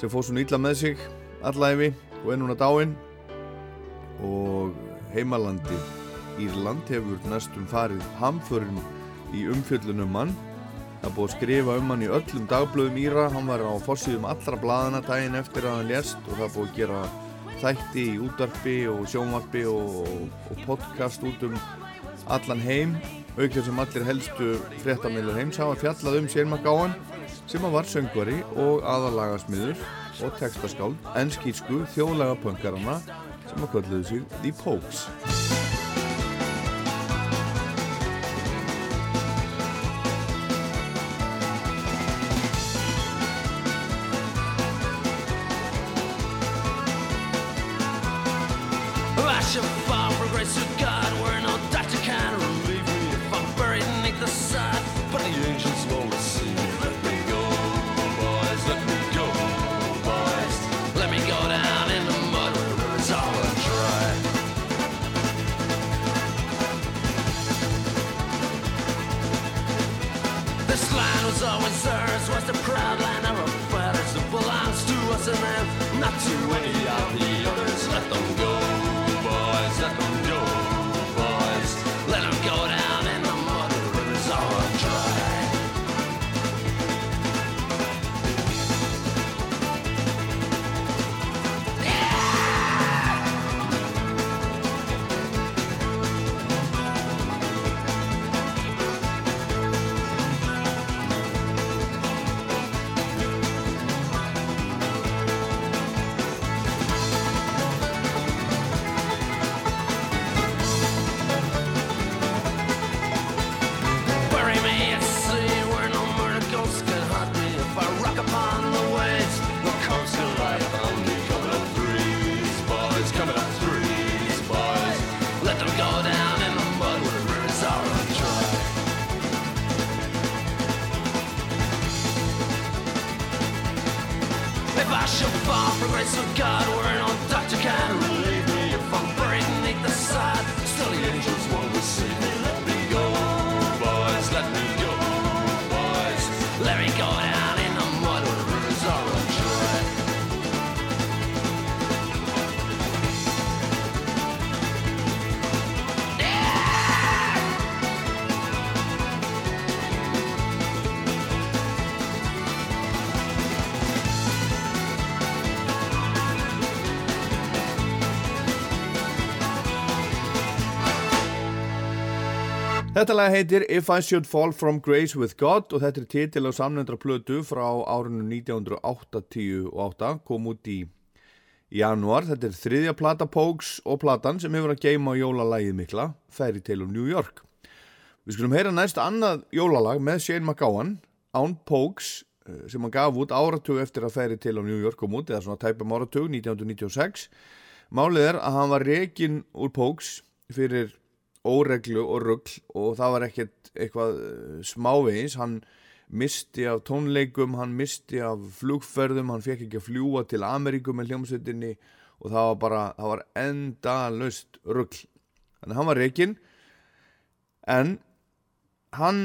sem fóð svona illa með sig allæfi og er núna dáinn. Og heimalandi Írland hefur næstum farið hamförin í umfjöllunum mann Það búið að skrifa um hann í öllum dagblöðum Íra, hann var á fossíðum allra blaðana daginn eftir að hann lést og það búið að gera þætti í útdarpi og sjónvarpi og, og podcast út um allan heim, aukveð sem allir helstu fréttamilur heims hafa fjallað um McGowan sem að var söngvari og aðalagasmiður og textaskáld en skýrsku þjóðlega pöngarana sem að kölluðu sig The Pokes. Þetta lag heitir If I Should Fall From Grace With God og þetta er titil á samnendra plötu frá árinu 1988 kom út í januar. Þetta er þriðja plata Pogues og platan sem hefur að geima jólalægið mikla, Fairy Tale of New York. Við skulum heyra næst annað jólalag með Shane McGowan, án Pogues eh, sem hann gaf út áratug eftir að Fairy Tale of New York kom út, eða svona tæpum áratug 1996. Málið er að hann var rekin úr Pogues fyrir óreglu og rugl og það var ekkert eitthvað eh, smávegis, hann misti af tónleikum, hann misti af flugferðum, hann fekk ekki að fljúa til Ameríku með hljómsveitinni og það var bara, það var enda laust rugl. Þannig hann var reikinn en hann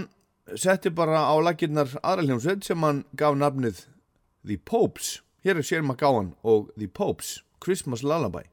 setti bara á laginnar aðra hljómsveit sem hann gaf nafnið The Popes. Hér er Shane McGowan og The Popes, Christmas Lullaby.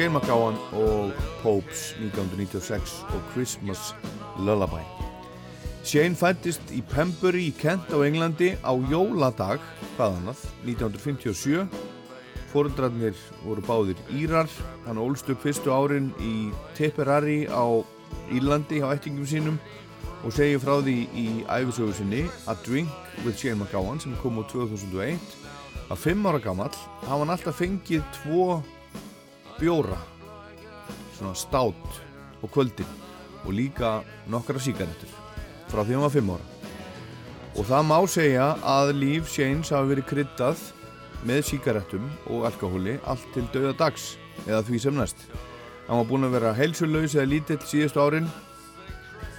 Shane McGowan og Popes 1996 og Christmas Lullaby. Shane fættist í Pembury í Kent á Englandi á jóladag, hvað annað, 1957. Fóreldrarnir voru báðir Írar, hann ólst upp fyrstu árin í Tipperary á Írlandi á ættingum sínum og segir frá því í æfisögu sinni A Drink with Shane McGowan sem kom úr 2001 að fimm ára gamall hafa hann alltaf fengið tvo bjóra svona stát og kvöldin og líka nokkra sígarettur frá því hann var fimm ára. Og það má segja að líf Shanes hafi verið kryddað með sígarettum og alkohóli allt til dauða dags eða því sem næst. Hann var búinn að vera heilsulegs eða lítill síðustu árin.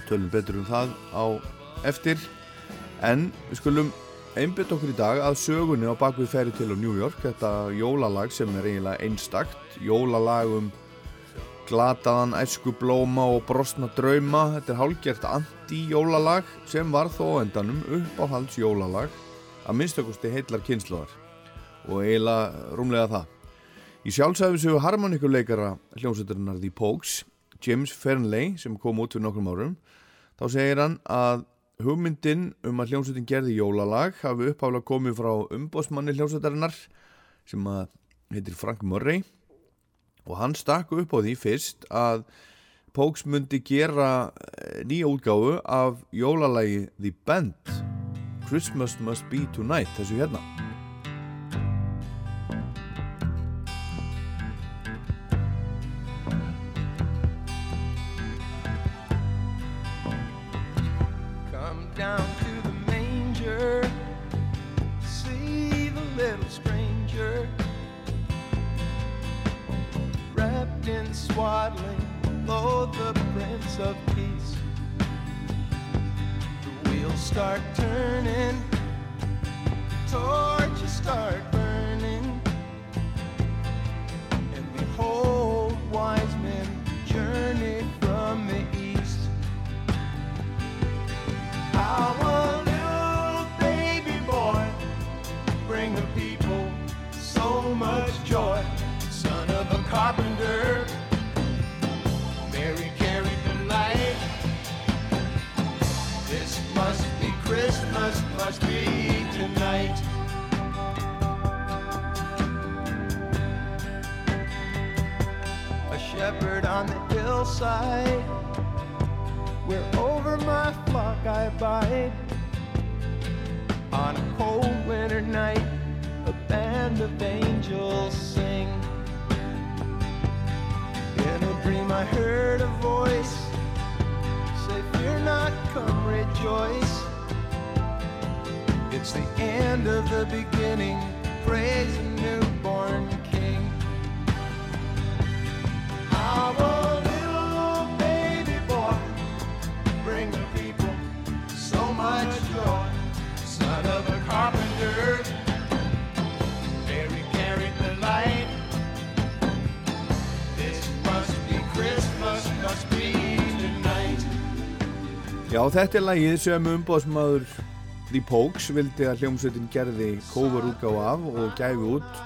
Tölum betur um það á eftir. En við skulum einbytt okkur í dag að sögunni á bakvið færi til á New York þetta jólalag sem er eiginlega einstakt jólalag um glataðan æsku blóma og brosna drauma. Þetta er hálgjert anti-jólalag sem var þó endanum uppáhalds jólalag að minnstakosti heillar kynnslóðar og eiginlega rúmlega það. Í sjálfsæfisögu harmonikuleikara hljómsveiturinnar The Pogues James Fernley sem kom út fyrir nokkrum árum þá segir hann að hugmyndin um að hljómsveitin gerði jólalag hafi uppháðlega komið frá umbósmanni hljómsveitarinnar sem að heitir Frank Murray og hann stakk upp á því fyrst að Póks myndi gera eh, nýja útgáfu af jólalagi The Band Christmas Must Be Tonight þessu hérna swaddling, lo, the Prince of Peace. The wheels start turning, torches start burning, and behold, wise men journey from the east. How a little baby boy bring the people so much joy. Son of a carpenter, The light. This must be Christmas, must be tonight. A shepherd on the hillside where over my flock I abide. On a cold winter night, a band of angels sing. In a dream, I heard a voice say, Fear not, come rejoice. It's the end of the beginning. Praise the newborn Já, þetta er lagið sem umbóðsmaður The Pokes vildi að hljómsveitin gerði cover útgáfa af og gæfi út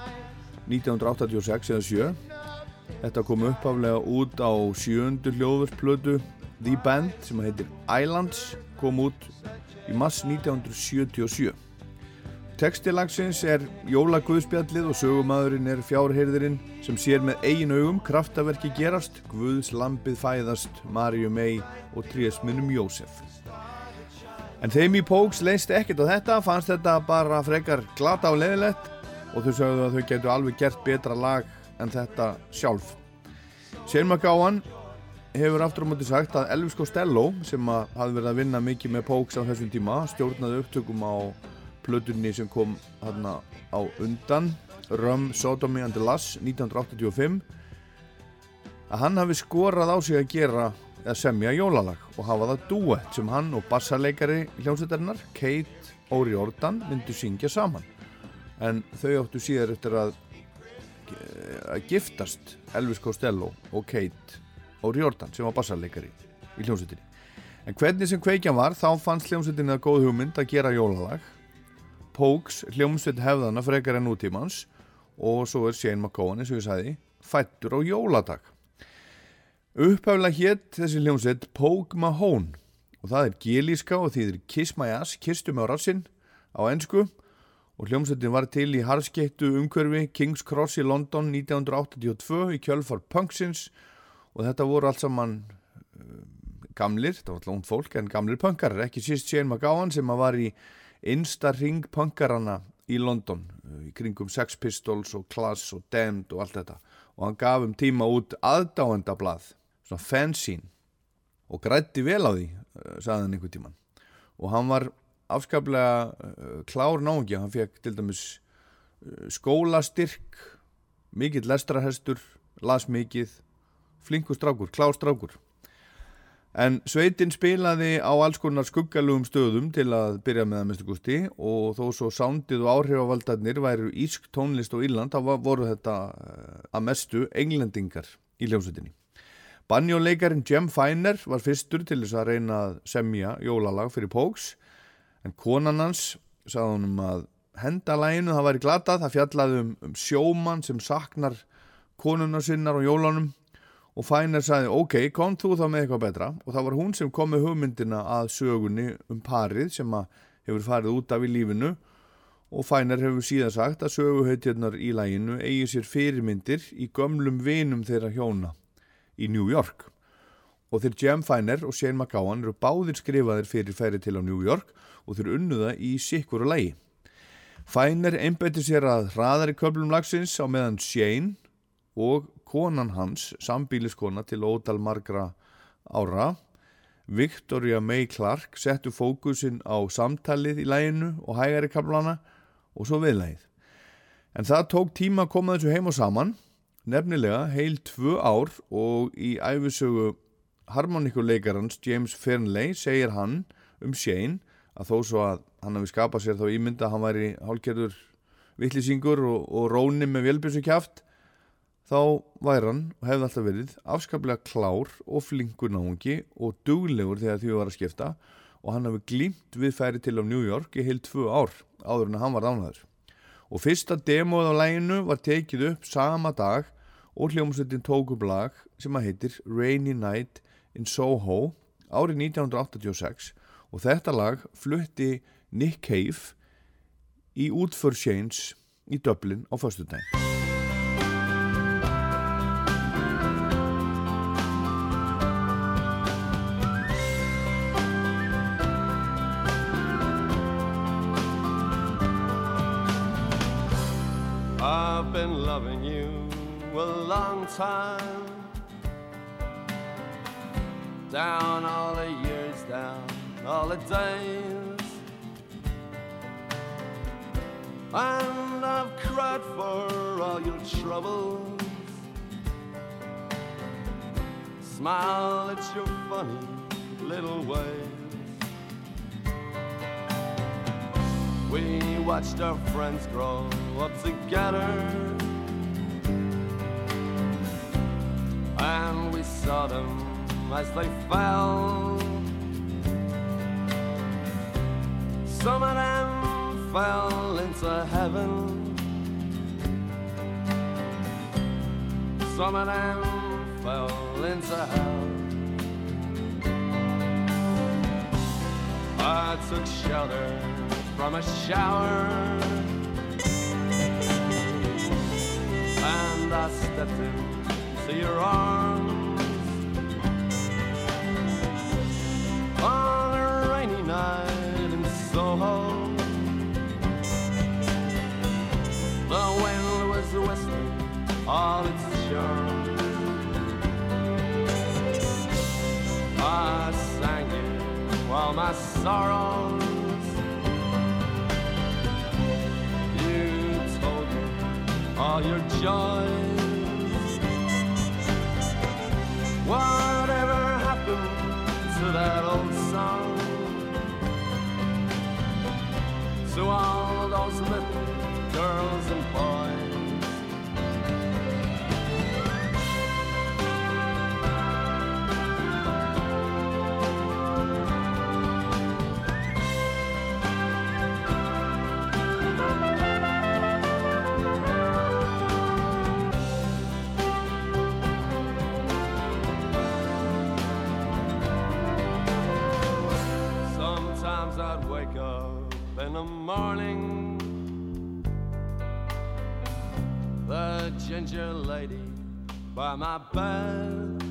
1986 eða 7. Þetta kom uppaflega út á sjöndu hljóðversplötu The Band sem heitir Islands kom út í mass 1977. Textilagsins er jólaguðspjallið og sögumadurinn er fjárheyrðirinn sem sér með eigin augum kraftaverki gerast, Guðs lampið fæðast, Maríu mei og trésminnum Jósef. En þeim í Póks leist ekkert á þetta, fannst þetta bara frekar glata og leðilegt og þau sögðu að þau getur alveg gert betra lag en þetta sjálf. Shane McGowan hefur aftur á móti sagt að Elvis Costello sem hafði verið að vinna mikið með Póks á þessum tíma, stjórnaði upptökum á plötunni sem kom hérna á undan Rum, Sodomy and the Lass 1985 að hann hafi skorað á sig að gera eða semja jólalag og hafa það duett sem hann og bassarleikari hljómsveitarinnar Kate O'Riordan myndu syngja saman. En þau áttu síðar eftir að að giftast Elvis Costello og Kate O'Riordan sem var bassarleikari í hljómsveitinni. En hvernig sem kveikjan var þá fannst hljómsveitinni að góð hugmynd að gera jólalag Póks hljómsveit hefðana frekar en nútímans og svo er Shane McGowan eins og ég sagði fættur á jóladag. Upphaflega hétt þessi hljómsveit Pogue Mahone og það er gilíska og þýðir Kiss My Ass, kistu mig á rassinn á ennsku og hljómsveitin var til í harskettu umhverfi King's Cross í London 1982 í kjölfar punksins. Og þetta voru allt saman uh, gamlir, þetta var alltaf ungd fólk en gamlir punkarar, ekki síst Shane McGowan sem var í einsta ring punkarana í London í kringum Sex Pistols og Class og Damned og allt þetta. Og hann gaf um tíma út aðdáendablað svona fanzine og grætti vel á því, sagði hann einhver tíman og hann var afskaplega uh, klár náungi. Hann fekk til dæmis uh, skólastyrk mikill lestrahestur las mikið flinkur strákur, klár strákur en sveitin spilaði á alls konar skuggalugum stöðum til að byrja með að minnstu gusti og þó svo sándið og áhrifavaldarnir væru ísk tónlist og Írland þá voru þetta uh, að mestu englendingar í hljómsveitinni. Banjóleikarin Jem Feiner var fyrstur til þess að reyna að semja jólalag fyrir Póks en konan hans sagði honum að henda læginu það væri glatað, það fjallaði um, um sjómann sem saknar konuna sinnar á jólunum og Fæner sagði ok, kom þú þá með eitthvað betra. Og það var hún sem kom með hugmyndina að sögunni um parið sem hefur farið út af í lífinu. Og Fæner hefur síðan sagt að söguhautjarnar í læginu eigi sér fyrirmyndir í gömlum vinum þeirra hjóna í New York. Og þeir Jem Fæner og Shane McGowan eru báðir skrifaðir fyrir færi til á New York og þeir unnuða í sikkur og lægi. Fæner einbætti sér að hraðari köflum lagsins á meðan Shane og konan hans, sambíliskona til ótal margra ára, Victoria May Clark, settu fókusin á samtalið í læginu og hægari kaplana og svo viðlægið. En það tók tíma að koma þessu heim og saman, nefnilega heil tvö ár og í æfisögu harmonikuleikarans James Fernley segir hann um Shane að þó svo að hann hafi skapað sér þá ímynda að hann væri hálgerður vittlisingur og, og róni með vélbjössu kjáft þá væri hann og hefði alltaf verið afskaplega klár og flinkur náungi og duglegur þegar því var að skipta og hann hafi glýmt við færi til á New York í heil tvö ár áður en hann var dánaður. Og fyrsta demóð á læginu var tekið upp sama dag og hljómsveitin tók upp lag sem að heitir Rainy Night in Soho árið 1986 og þetta lag flutti Nick Cave í útför Shanes í Dublin á föstudaginn. I've a long time. Down all the years, down all the days. And I've cried for all your troubles. Smile at your funny little ways. We watched our friends grow up together. And we saw them as they fell. Some of them fell into heaven. Some of them fell into hell. I took shelter from a shower and I stepped into your arms on a rainy night in Soho. The wind was whistling all its charm. I sang you all my sorrows. You told me all your joys. Whatever happened to that old song? To all those little girls and boys. Lady by my bed,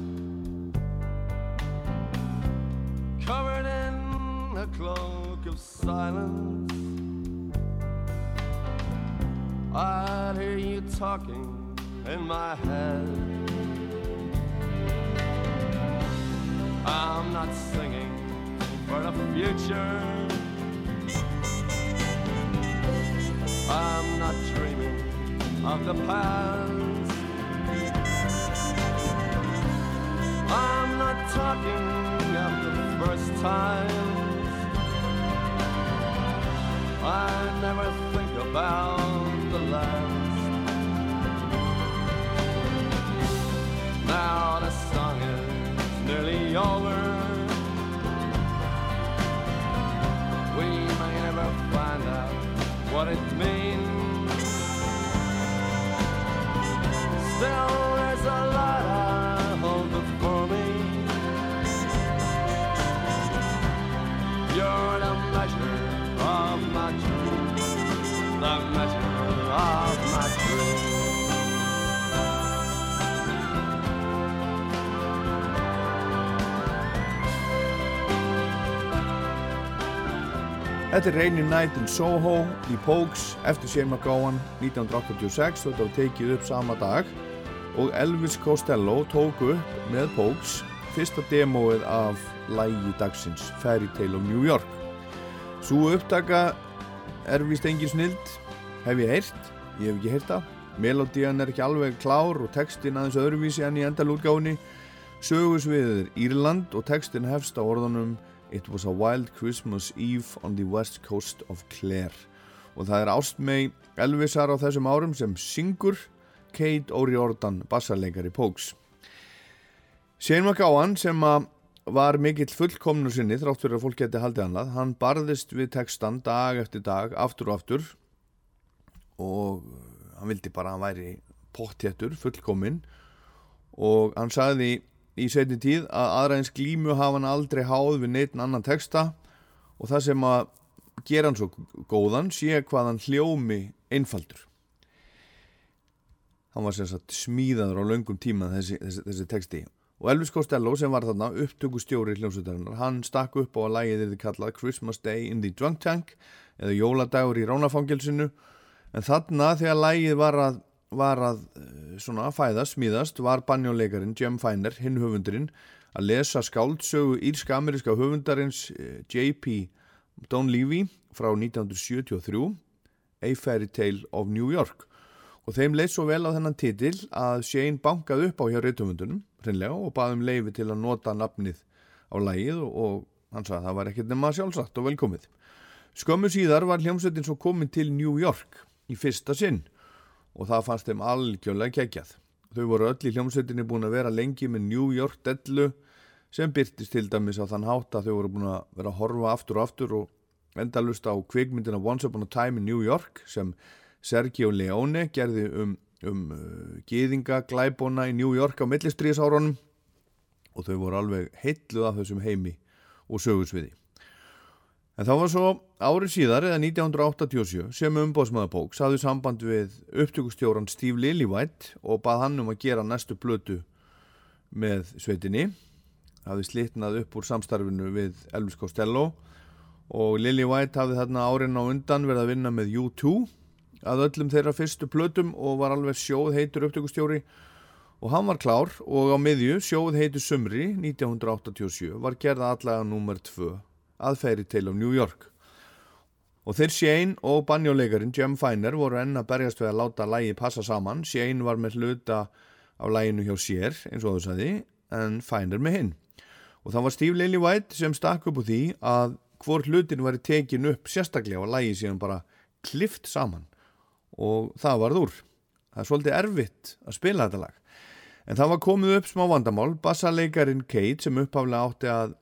covered in a cloak of silence. I'd hear you talking in my head. I'm not singing for the future. I'm not dreaming of the past. I never think about the last. Þetta er Rainy Night in Soho í Pogues eftir Shane McGowan 1986 og þetta var tekið upp sama dag og Elvis Costello tók upp með Pogues fyrsta demóið af lægi dagsins Fairy Tale of New York. Svo upptaka er vist engin snild, hef ég heyrt, ég hef ekki heyrt það. Melodían er ekki alveg klár og textin aðeins öðruvísi enn í endalútgáfinni. Sögusviðið er Írland og textin hefst á orðunum It was a wild Christmas Eve on the west coast of Clare. Og það er ástmei Elvisar á þessum árum sem syngur Kate O'Riordan bassarleikari Pogues. Shane McGowan sem var mikill fullkomnur sinni þrátt fyrir að fólk geti haldið annað hann barðist við textan dag eftir dag aftur og aftur. Og hann vildi bara að hann væri pottjættur, fullkominn. Og hann sagði í setni tíð að aðræðins glímu hafa hann aldrei háð við neitt annan texta og það sem að gera hann svo góðan sé hvað hann hljómi einfaldur. Hann var sagt smíðaður á löngum tíma þessi, þessi, þessi texti. Og Elvis Costello sem var þarna upptökustjóri hljómsveitarinnar, hann stakk upp á að lægið þið kallað Christmas Day in the Drunk Tank eða Jóladagur í Ránafangelsinu en þarna þegar lægið var að, var að eh, svona fæðast, smíðast, var banjónleikarin Jem Feiner, hinn höfundurinn að lesa skáldsögu írska-ameríska höfundarins eh, J.P. Donlevy frá 1973 A Fairy Tale of New York og þeim leið svo vel á þennan titil að Shane bankað upp á hjá reytumundunum hreinlega og baðum leifi til að nota nafnið á lægið og hann sagði að það var ekkert nema sjálfsagt og velkomið. Skömmu síðar var hljómsveitin svo komin til New York í fyrsta sinn og það fannst þeim algjörlega kekjað. Þau voru öll í hljómsveitinni búin að vera lengi með New York dellu sem byrtist til dæmis á þann hátt að þau voru búin að vera að horfa aftur og aftur og endalust á kvikmyndina Once Upon a Time in New York sem Sergio Leone gerði um, um uh, gýðinga glæbona í New York á millistriðsárunum og þau voru alveg heitluð af þessum heimi og sögursviði. En það var svo árið síðar eða 1987 sem umbóðsmaður Póks hafði samband við upptökustjóran Steve Lillywhite og bað hann um að gera næstu blötu með sveitinni. Hafði slitnað upp úr samstarfinu við Elvis Costello og Lillywhite hafði þarna árin á undan verið að vinna með U2 að öllum þeirra fyrstu plötum og var alveg sjóð heitur upptökustjóri og hann var klár og á miðju sjóð heitur sumri 1987 var gerða allega nummer 2 að Fairy Tale of New York og þeir Shane og banjóleikarin Jem Feiner voru enn að berjast við að láta lægi passa saman Shane var með hluta af læginu hjá sér eins og þú sagði en Feiner með hinn og það var Steve Lillywhite sem stakk upp úr því að hvor hlutin var tekin upp sérstaklega og lægi síðan bara klift saman og það varð úr. Það er svolítið erfitt að spila þetta lag. En það var komið upp smá vandamál. Bassaleikarin Kate sem upphaflega átti að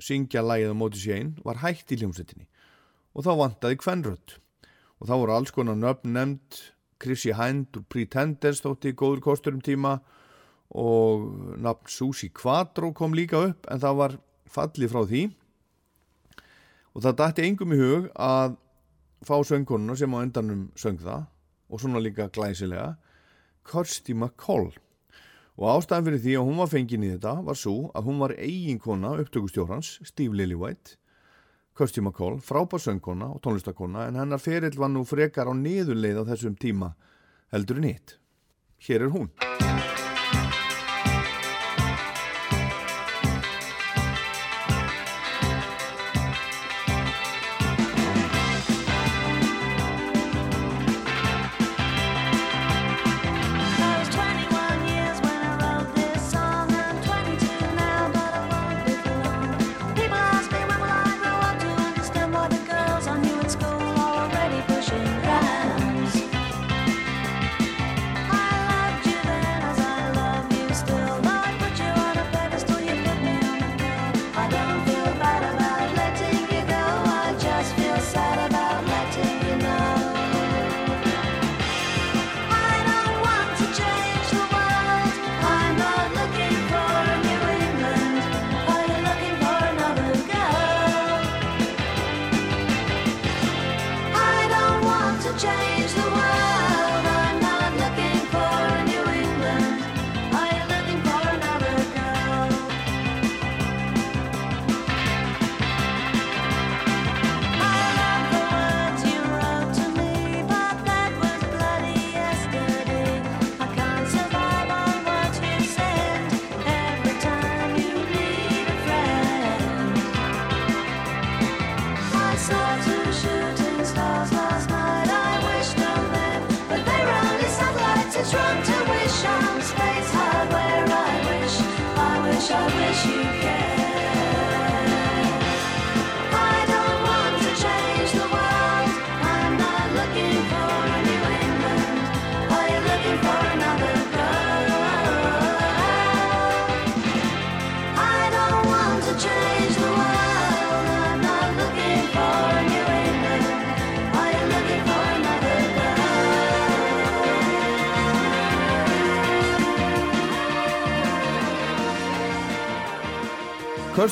syngja lagið á móti séin var hægt í hljómsettinni og þá vantaði Kvenrödd. Og þá voru alls konar nöfn nefnd Chrissy Hind og Pretenders þótti góður kostur um tíma og nafn Susi Quattro kom líka upp en það var fallið frá því. Og það dætti engum í hug að fá söngkonuna sem á endanum söng það og svona líka glæsilega Kirsty McCall og ástæðan fyrir því að hún var fengin í þetta var svo að hún var eiginkona upptökustjórans Steve Lillywhite Kirsty McCall, frábær söngkona og tónlistakona en hennar ferill var nú frekar á niðurleið á þessum tíma heldur en hitt. Hér er hún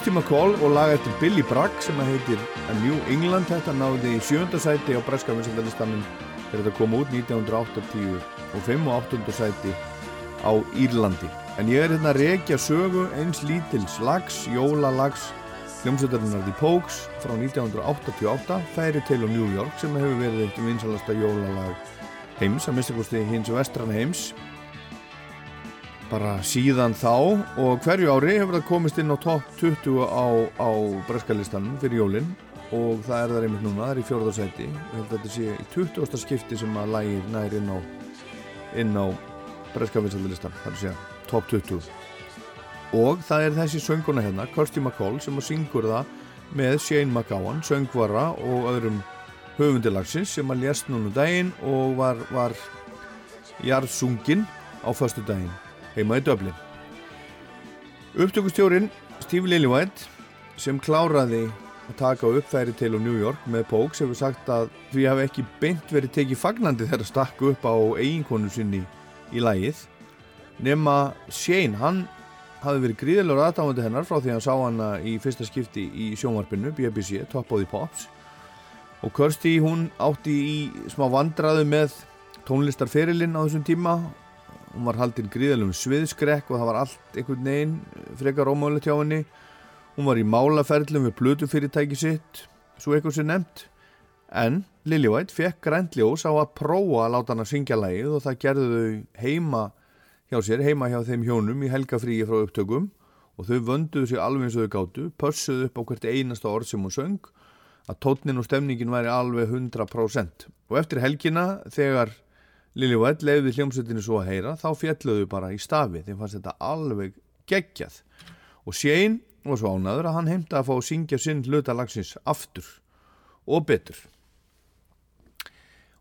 Kirsty McCall og lag eftir Billy Bragg sem að heitir A New England. Þetta náði í sjönda sæti á breska vinsendalistanum þegar þetta kom út 1980 og 5 og 8. sæti á Írlandi. En ég er hérna að rekja sögu eins lítils lags, jólalags hljómsveitarinnar The Pogues frá 1988 Fairy Tale of New York sem hefur verið eitt vinsalasta jólalag heims að mista kosti hins vestran heims bara síðan þá og hverju ári hefur það komist inn á topp 20 á, á breskalistanum fyrir jólin og það er það einmitt núna, það er í fjórðarsæti ég held að þetta sé í 20. skipti sem að lægir nær inn á inn á breskavinsaldalistan það er að segja topp 20 og það er þessi sönguna hérna Kirsty McCall sem að syngur það með Shane McGowan, söngvara og öðrum höfundilagsins sem að lést núna um daginn og var, var jarðsungin á föstu daginn heima í Dublin. Upptökustjórin Steve Lillywhite sem kláraði að taka upp færi til á New York með Pogues hefur sagt að því hafi ekki beint verið tekið fagnandi þegar stakku upp á eiginkonu sinni í lægið nema Shane, hann hafi verið gríðilegur aðdáðandi hennar frá því að hann sá hana í fyrsta skipti í sjónvarpinu BBC, Top of the Pops og Kirsty hún átti í smá vandraðu með tónlistarferilinn á þessum tíma hún var haldinn gríðalum sviðskrekk og það var allt einhvern veginn frekar ómögulegt hjá henni. Hún var í málaferlum við plötufyrirtæki sitt svo eitthvað sem nefnt. En Lily White fekk græntljós á að prófa að láta hann að syngja lægið og það gerðu þau heima hjá sér, heima hjá þeim hjónum í helgafríi frá upptökum. Og þau vönduðu sig alveg eins og þau gátu pössuðu upp á hvert einasta orð sem hún söng að tótnin og stemningin væri alveg 100% og eftir helgina þegar Lily White leiði hljómsveitinu svo að heyra þá fjalluðu bara í stafi. Þeim fannst þetta alveg geggjað. Og Shane var svo ánaður að hann heimta að fá að syngja sinn hluta lagsins aftur og betur.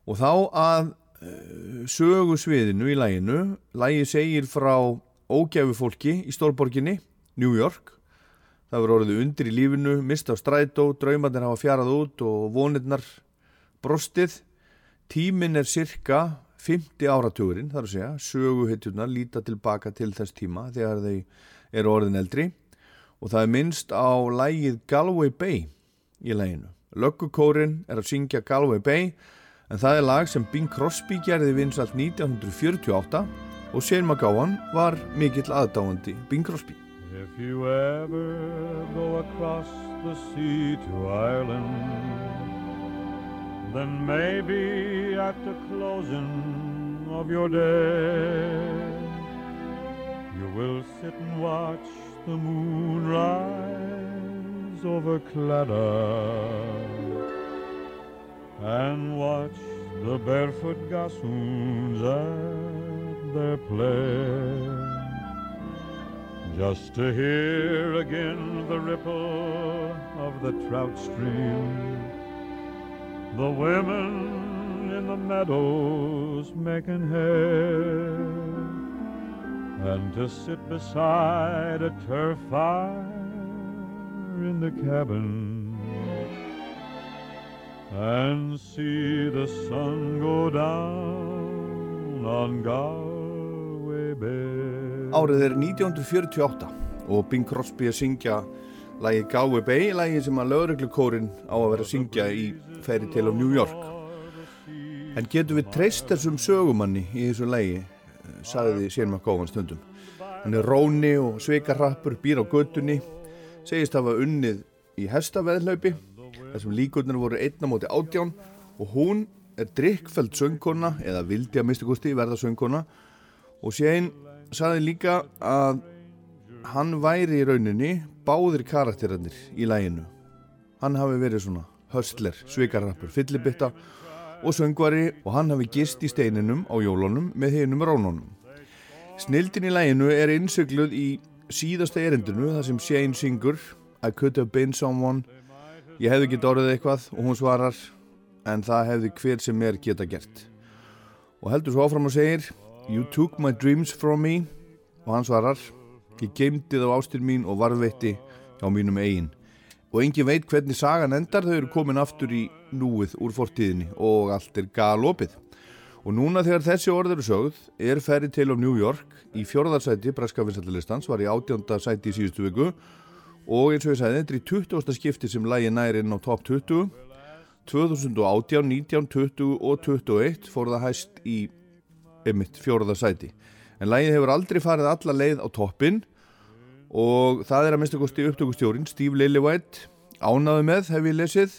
Og þá að uh, sögu sviðinu í læginu lægi segir frá ógæfu fólki í stórborginni New York. Það verður orðið undir í lífinu mist af strætó, draumarnir hafa fjarað út og vonirnar brostið. Tímin er cirka 50 áratugurinn, þar að segja, söguhittjurnar líta tilbaka til þess tíma þegar þeir eru orðin eldri og það er minnst á lægið Galway Bay í læginu. Löggukórin er að syngja Galway Bay en það er lag sem Bing Crosby gerði vinsalt 1948 og Shane McGowan var mikill aðdáandi Bing Crosby. If you ever go across the sea to Ireland, then maybe at the closing of your day, you will sit and watch the moon rise over Claddagh and watch the barefoot gossoons at their play. Just to hear again the ripple of the trout stream, the women in the meadows making hay, and to sit beside a turf fire in the cabin and see the sun go down on Galway Bay. Árið er 1948 og Bing Crosby að syngja lagið Galway Bay, lagið sem að lögreglukórin á að vera að syngja í Fairy Tale of New York. En getum við treyst þessum sögumanni í þessu lagi, sagði Sér McGowan stundum. Hann er róni og sveikarrappur, býr á göttunni, segist hafa unnið í hestaveðlaupi, þessum líkurnar voru einna móti átján og hún er drikkfæld söngkona, eða vildi að mista kosti verða söngkona og Sér sagði líka að hann væri í rauninni báðir karakterarnir í læginu. Hann hafi verið svona höstler, svikarrappur, fyllibitta og söngvari og hann hafi gist í steininum á jólunum með hinum rónunum. Snildin í læginu er innsögluð í síðasta erindinu þar sem Shane syngur I could have been someone. Ég hefði getið orðið eitthvað og hún svarar en það hefði hver sem er geta gert. Og heldur svo áfram og segir You took my dreams from me. Og hann svarar ég geymdi þá ástir mín og varðveitti á mínum eigin og engin veit hvernig sagan endar þau eru komin aftur í núið úr fortíðinni og allt er galopið. Og núna þegar þessi orð eru sögð er Fairy Tale of New York í fjórðarsæti breska vinsættilistans var í átjönda sæti í síðustu viku. Og eins og ég sagði þetta er í 20. skipti sem lægi næri inn á top 20 2018, 19, 20 og 21 fór það hæst í einmitt fjórða sæti. En lægið hefur aldrei farið alla leið á toppin og það er að minnsta kosti upptökustjórin Steve Lillywhite. Ánaði með hef ég lesið.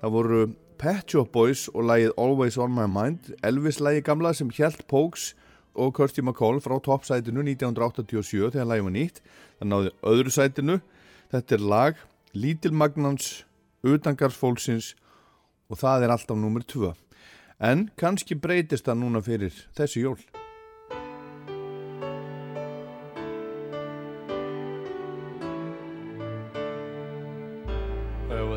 Það voru Pet Shop Boys og lægið Always On My Mind. Elvis lægi gamla sem hjælt Pokes og Kirsty McCall frá toppsætinu 1987 þegar lægi var nýtt. Það náði öðru sætinu. Þetta er lag Lítilmagnans utangarsfólksins og það er alltaf nummer 2 en kannski breytist það núna fyrir þessi jól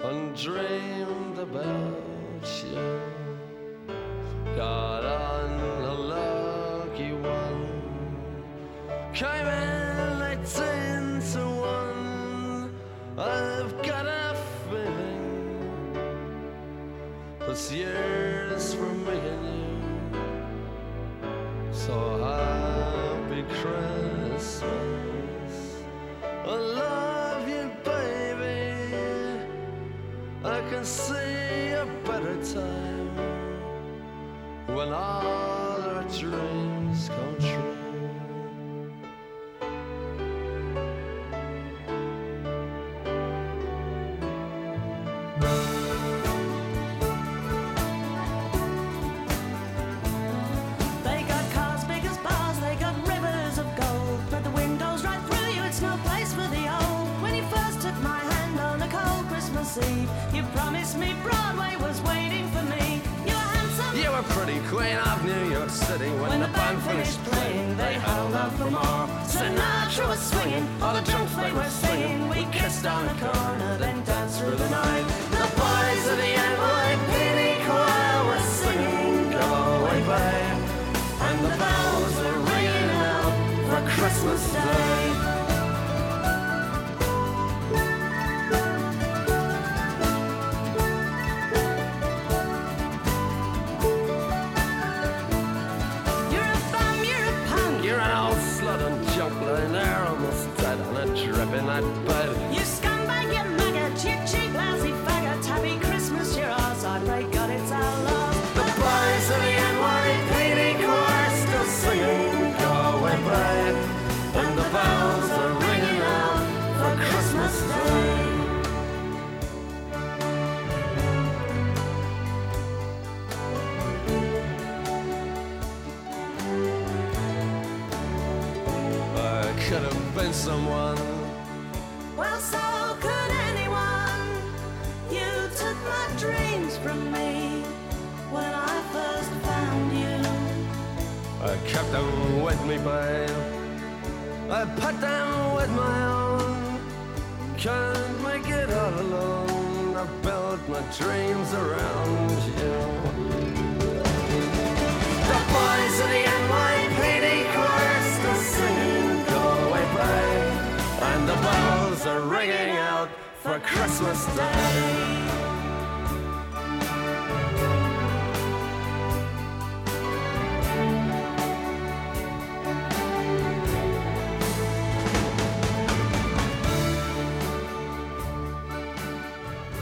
and dreamed about you. When all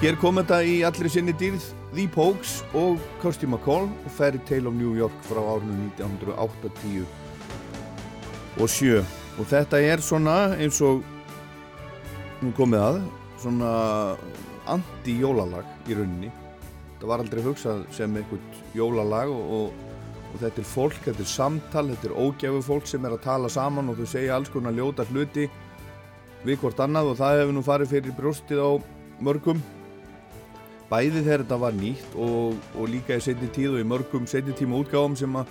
Hér kom þetta í allri sinni dýrð The Pogues og Kirsty McCall og Fairy Tale of New York frá árinu 1980 og 7 og þetta er svona eins og nú komið að svona anti-jólalag í rauninni. Þetta var aldrei hugsað sem einhvern jólalag og, og, og þetta er fólk, þetta er samtal, þetta er ógæfu fólk sem er að tala saman og þau segja alls konar ljóta hluti við hvort annað og það hefur nú farið fyrir brjóstið á mörgum bæði þegar þetta var nýtt og, og líka í setni tíð og í mörgum setni tíma útgáfum sem að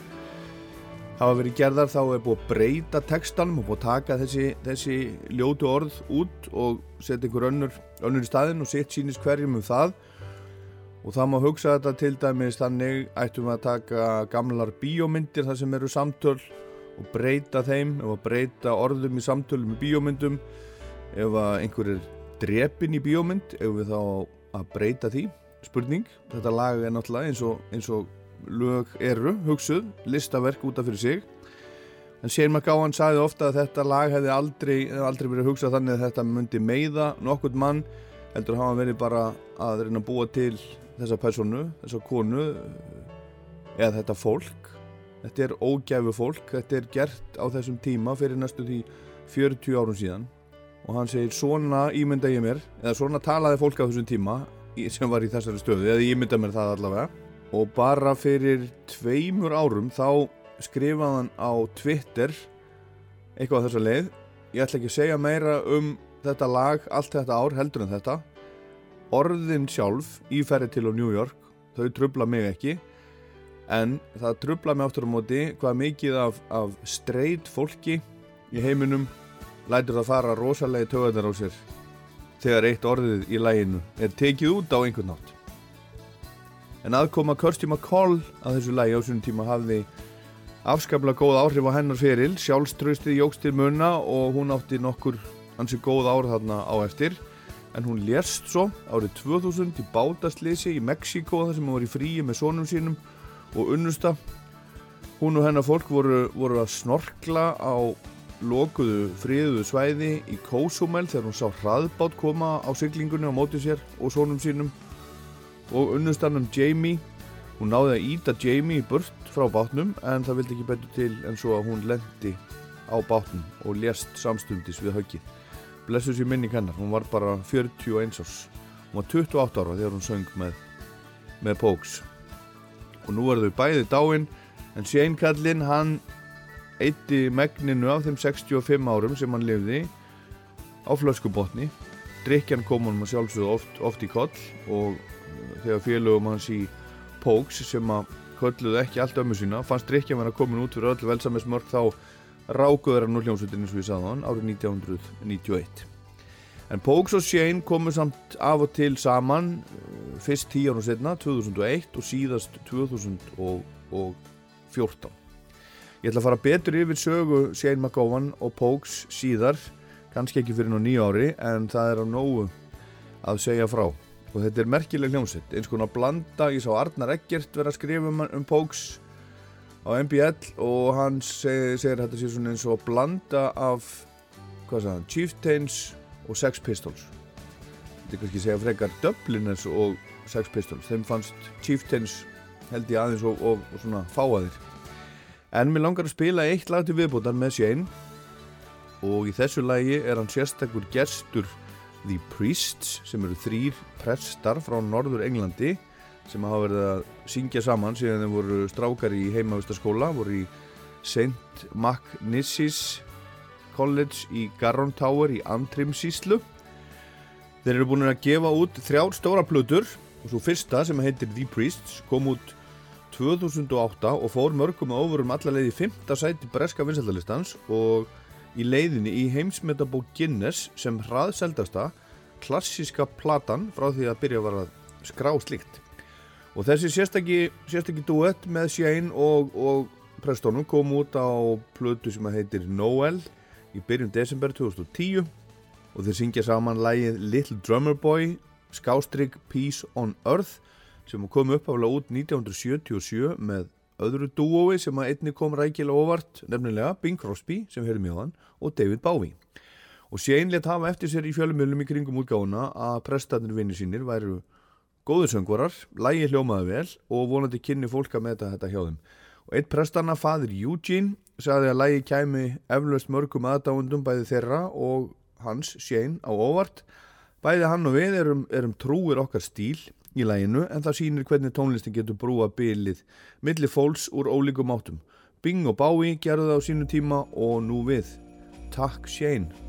hafa verið gerðar þá er búið að breyta textanum og búið að taka þessi, þessi ljótu orð út og setja einhver önnur, önnur í staðin og sitt sínist hverjum um það. Og það má hugsa þetta til dæmis þannig ættum við að taka gamlar bíómyndir þar sem eru samtöl og breyta þeim og breyta orðum í samtölum í bíómyndum. Ef einhver er drepin í bíómynd ef við þá að breyta því? Spurning, þetta lag er náttúrulega eins og, eins og lög eru hugsuð, listaverk út af fyrir sig. En Shane McGowan sagði ofta að þetta lag hefði aldrei, hefði aldrei verið hugsað þannig að þetta myndi meiða nokkurt mann heldur hafa verið bara að reyna að búa til þessa personu, þessa konu eða þetta fólk. Þetta er ógæfu fólk. Þetta er gert á þessum tíma fyrir næstu því 40 árum síðan og hann segir svona ímynda ég mér eða svona talaði fólk á þessum tíma sem var í þessari stöðu, eða ímynda mér það allavega. Og bara fyrir tveimur árum þá skrifaði hann á Twitter eitthvað á þessa leið ég ætla ekki að segja meira um þetta lag allt þetta ár heldur en þetta. Orðin sjálf í ferði til á New York þau trubla mig ekki en það trubla mig áttur á móti hvað mikið af, af streit fólki í heiminum lætur það fara rosalegi töðar á sér. Þegar eitt orðið í læginu er tekið út á einhvern nátt en aðkoma Kirsty McCall að þessu lægi á þessum tíma hafði afskaplega góð áhrif á hennar feril. Sjálfströstið jógst til munna og hún átti nokkur hansi góð ár þarna á eftir. En hún lérst svo árið 2000 í bátasleysi í Mexíkó þar sem hún var í fríi með sonum sínum og unnusta. Hún og hennar fólk voru, voru að snorkla á lokuðu friðuðu svæði í Kósumel þegar hún sá hraðbát koma á siglingunni á móti sér og sonum sínum. Og unnustannum Jamie. Hún náði að íta Jamie í burt frá bátnum en það vildi ekki betur til en svo að hún lendi á bátnum og lést samstundis við höggið. Blessus í minning hennar, hún var bara 41 árs. Hún var 28 ára þegar hún söng með, með Pogues. Og nú er þau bæði dáin en Shane Kallinn hann eitti megninu af þeim 65 árum sem hann lifði á flöskubotni. Drikjan kom hann sjálfsögðu oft, oft í koll og uh, þegar félögum hans í Pogues sem að kölluðu ekki allt ömmu sína fannst drikjan vera komin út fyrir öll velsamismörk þá rákuður hann úr hljómsveitin eins og við sagðum árið 1991 en Pogues og Shane komu samt af og til saman uh, fyrst 10 árum setna 2001 og síðast 2014 Ég ætla að fara betur yfir sögu Shane McGowan og Pogues síðar, kannski ekki fyrir nú nýja ári, en það er á nógu að segja frá. Og þetta er merkileg hljómsett, eins konar blanda, ég sá Arnar Eggert vera að skrifa um, um Pogues á MBL og hann seg, segir að þetta sé svona eins og blanda af, hvað sagði hann, Chieftains og Sex Pistols. Þetta er kannski segja frekar Dubliners og Sex Pistols. Þeim fannst Chieftains held ég aðeins og, og, og svona fáaðir. En mér langar að spila eitt lag til viðbútar með Shane og í þessu lagi er hann sérstakur gestur The Priests sem eru þrýr prestar frá norður Englandi sem hafa verið að syngja saman síðan þeir voru strákar í heimavistaskóla voru í St. Macnissis College í Garron Tower í Antrimsíslu Þeir eru búin að gefa út þrjár stóra plötur og svo fyrsta sem heitir The Priests kom út 2008 og fór mörgum og ofurum allarleið í 5. sæti breska vinsældalistans og í leiðinni í heimsmetabók Guinness sem hraðseldasta klassíska platan frá því að byrja var að skrá slíkt. Og þessi sérstakki, duett með Shane og, og Prestonum kom út á plötu sem heitir Noel í byrjun desember 2010 og þeir syngja saman lægið Little Drummer Boy, Skástrygg Peace on Earth sem kom uppáfla út 1977 með öðru dúói sem að einni kom rækilega óvart, nefnilega Bing Crosby sem höfum í hann og David Bowie. Og let hafa eftir sér í fjölumölum í kringum útgáfuna að prestatnir vinnir sínir væru góður söngvarar, lægi hljómaði vel og vonandi kynni fólk að meta þetta hjá þeim. og eitt prestanna, fadir Eugene sagði að lægi kæmi eflaust mörgum aðdáundum bæði þeirra og hans, Shane, á óvart bæði hann og við erum, erum trúir okkar stíl í læginu en það sýnir hvernig tónlistin getur brúa bylið milli fólks úr ólíkum áttum. Bing og Bowie gerðu það á sínu tíma og nú við. Takk Shane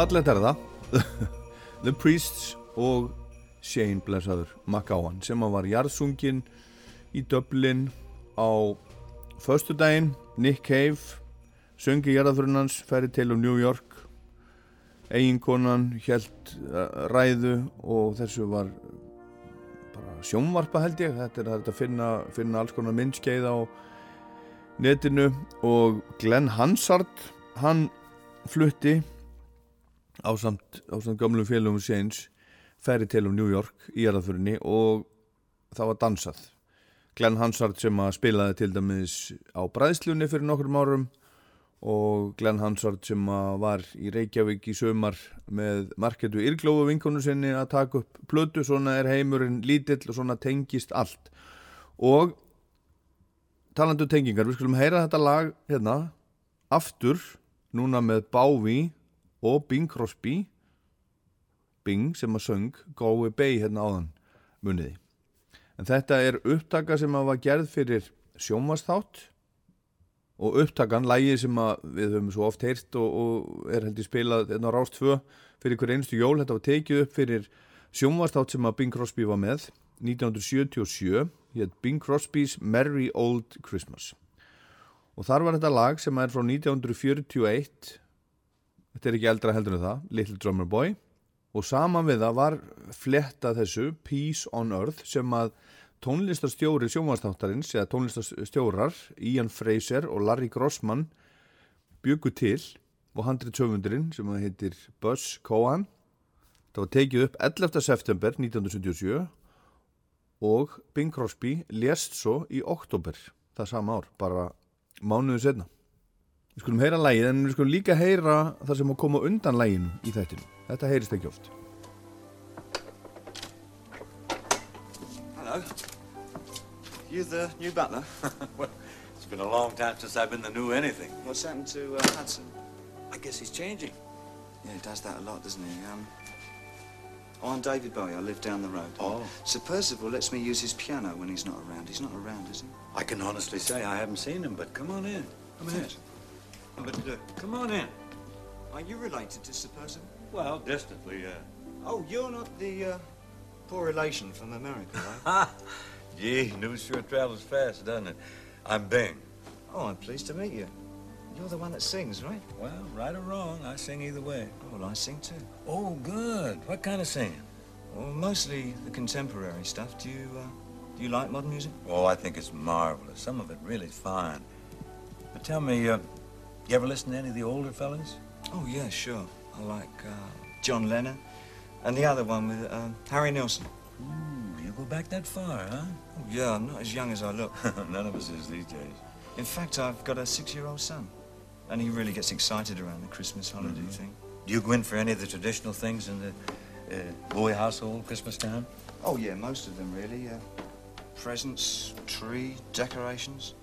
Fallegt er það. (laughs) The Priests og Shane Blessaður McGowan sem var jarðsungin í Dublin á föstudaginn. Nick Cave söngi jarðafrunans færi til um New York. Eiginkonan held ræðu og þessu var bara sjónvarpa held ég. Þetta er að finna, finna alls konar myndskeið á netinu. Og Glenn Hansard hann flutti ásamt, ásamt gamlum félagum Shanes færi til um New York í jarðaförinni og það var dansað. Glenn Hansard sem að spilaði til dæmis á bræðslunni fyrir nokkur árum og Glenn Hansard sem að var í Reykjavík í sömar með marketu Írglófu vinkonu sinni að taka upp plötu, svona er heimurinn lítill og svona tengist allt. Og talandu tengingar, við skulum heyra þetta lag hérna aftur núna með Bávi og Bing Crosby. Bing sem að söng Go Away hérna áðan muniði en þetta er upptaka sem að var gerð fyrir sjómasþátt og upptakan, lægi sem við höfum svo oft heyrt og, og er heldur spilað hérna á Rást 2 fyrir hver einstu jól, þetta var tekið upp fyrir sjómasþátt sem að Bing Crosby var með 1977 hétt Bing Crosby's Merry Old Christmas. Og þar var þetta lag sem er frá 1941 þetta er ekki eldra heldur en það Little Drummer Boy og saman við það var fletta þessu Peace on Earth sem að tónlistarstjóri sjómanstáttarins eða tónlistarstjórar Ian Fraser og Larry Grossman byggu til og handrið söfundurinn sem að heitir Buzz Cohen það var tekið upp 11. september 1977 og Bing Crosby lést svo í oktober það sama ár, bara mánuðu setna. Við skulum heyra lægið en við skulum líka heyra það sem að koma undan læginu í þættinu. Þetta heyrist ekki oft. Hello. You the new butler? (laughs) well, it's been a long time since I've been the new anything. What's happened to uh, Hudson? I guess he's changing. Yeah, he does that a lot, doesn't he? Um, oh, I'm David Bowie. I live down the road. Oh. Sir Percival lets me use his piano when he's not around. He's not around, is he? I can honestly say I haven't seen him, but come on in. Come in. But uh, come on in. Are you related to Sir Percival? Well, distantly, uh. Oh, you're not the uh, poor relation from America, right? (laughs) Ha! Gee, news sure travels fast, doesn't it? I'm Bing. oh, I'm pleased to meet you. You're the one that sings, right? Well, right or wrong, I sing either way. Oh, well, I sing too. Oh, good. What kind of singing? Well, mostly the contemporary stuff. Do you, uh, do you like modern music? Oh, I think it's marvelous. Some of it really fine. But tell me, uh, you ever listen to any of the older fellas? Oh, yeah, sure. I like uh, John Lennon and the other one with um, Harry Nilsson. Ooh, you go back that far, huh? Oh, yeah, I'm not as young as I look. (laughs) None of us is these days. In fact, I've got a six-year-old son, and he really gets excited around the Christmas holiday Mm-hmm. thing. Do you go in for any of the traditional things in the uh, Bowie household Christmas time? Oh, yeah, most of them, really. Uh, presents, tree, decorations,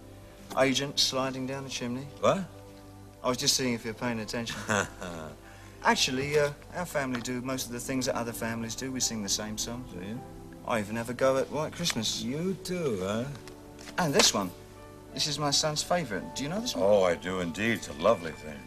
agents sliding down the chimney. What? I was just seeing if you're paying attention. (laughs) Actually, uh, our family do most of the things that other families do. We sing the same songs. Do you? I even have a go at White Christmas. You do, huh? And this one. This is my son's favourite. Do you know this one? Oh, I do indeed. It's a lovely thing.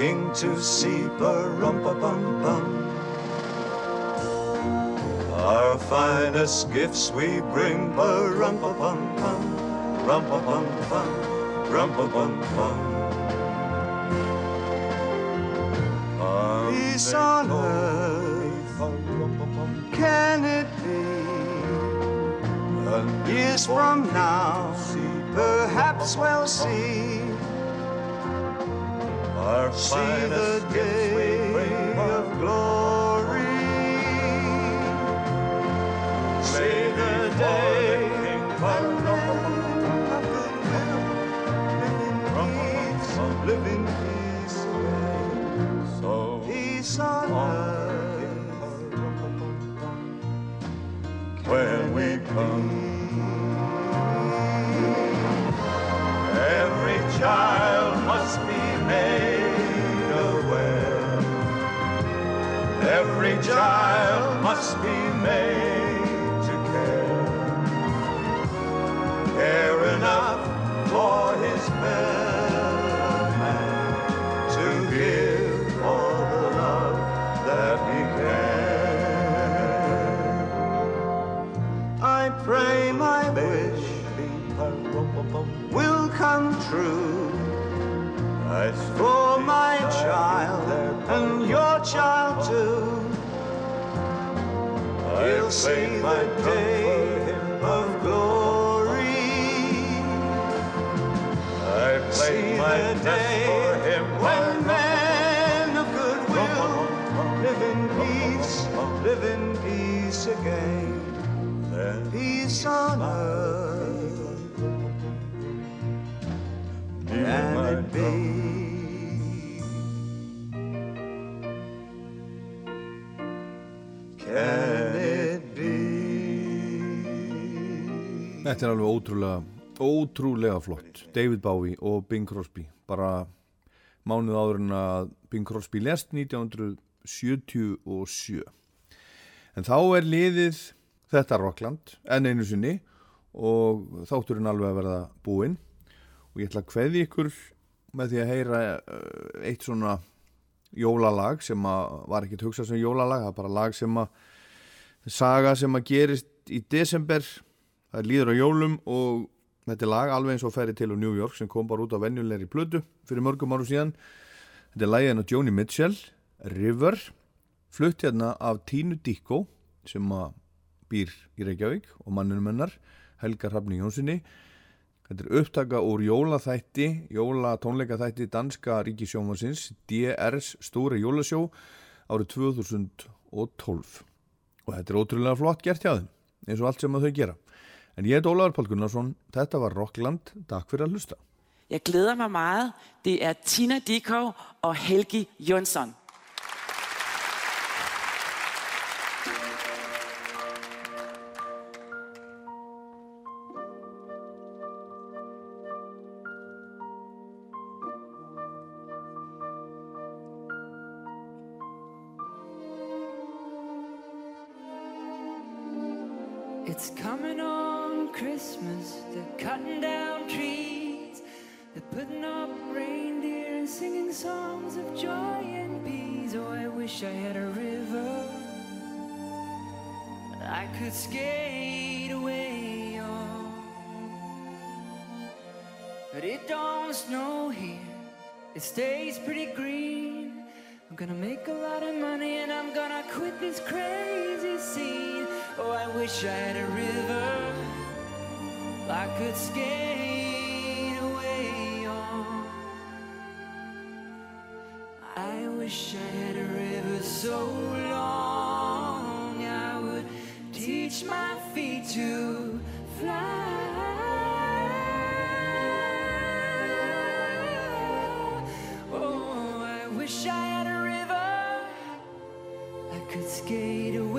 King to see, bum bum Our finest gifts we bring, bum bum bum rum bum bum rum bum bum Peace on earth, can it be? Years from now, perhaps we'll see. Our see the day of glory. See the day when men of goodwill live in peace, live in peace. So peace on earth when we come. Every child must be made again. Peace on earth? Can it be? Þetta er alveg ótrúlega, ótrúlega flott. David Bowie og Bing Crosby. Bara mánuð áður en að Bing Crosby lest 1977. En þá er liðið þetta Rockland enn einu sinni og þátturinn alveg að verða búinn. Og ég ætla að kveði ykkur með því að heyra eh, eitt svona jólalag sem var ekkert hugsað sem jólalag, það er bara lag sem að saga sem að gerist í desember það líður á jólum og Þetta er lag alveg eins og ferði til úr New York sem kom bara út á venjulegri plödu fyrir mörgum árum síðan. Þetta er lagið hennar Joni Mitchell, River, flutt hérna af Tínu Dikko sem að býr í Reykjavík og mannunum hennar, Helga Hrafni Jónssoni. Þetta er upptaka úr jólaþætti, jólatónleikaþætti danska ríkisjónvarsins, DR's Stóri Jólasjó árið 2012. Og þetta er ótrúlega flott gert hjá þeim, eins og allt sem þau gera. En ég heit Ólaður Pál Gunnarsson, þetta var Rockland, takk fyrir að hlusta. Jeg glæder mig meget. Det er Tina Dikov og Helgi Jonsson. Wish I had a river so long I would teach my feet to fly. Oh, I wish I had a river I could skate away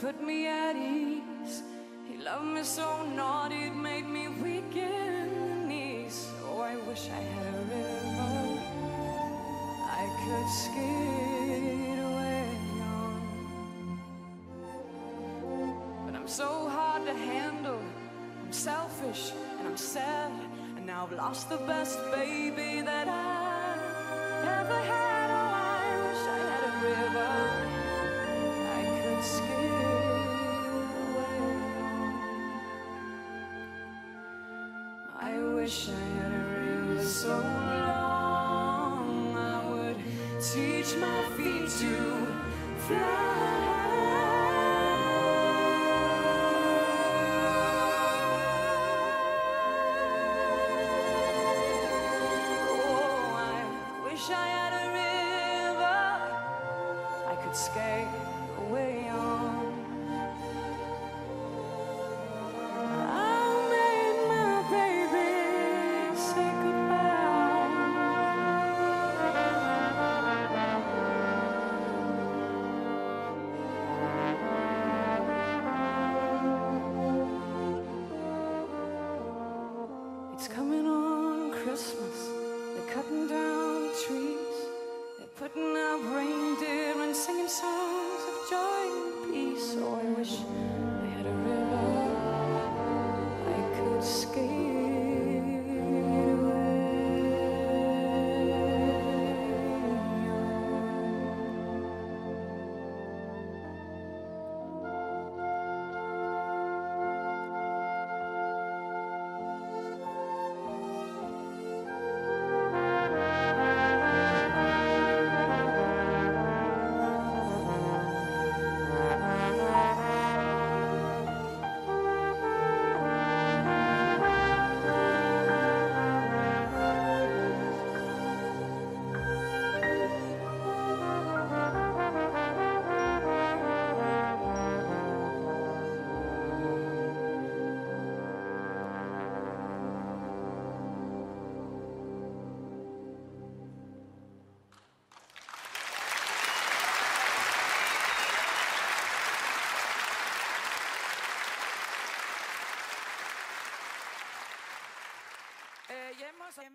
put me at ease. He loved me so naughty, it made me weak in the knees. Oh, I wish I had a river I could skate away on. But I'm so hard to handle. I'm selfish and I'm sad. And now I've lost the best baby that I ever had. Oh, I wish I had a river I could skate wish I had a river so long I would teach my feet to fly. Oye, hemos...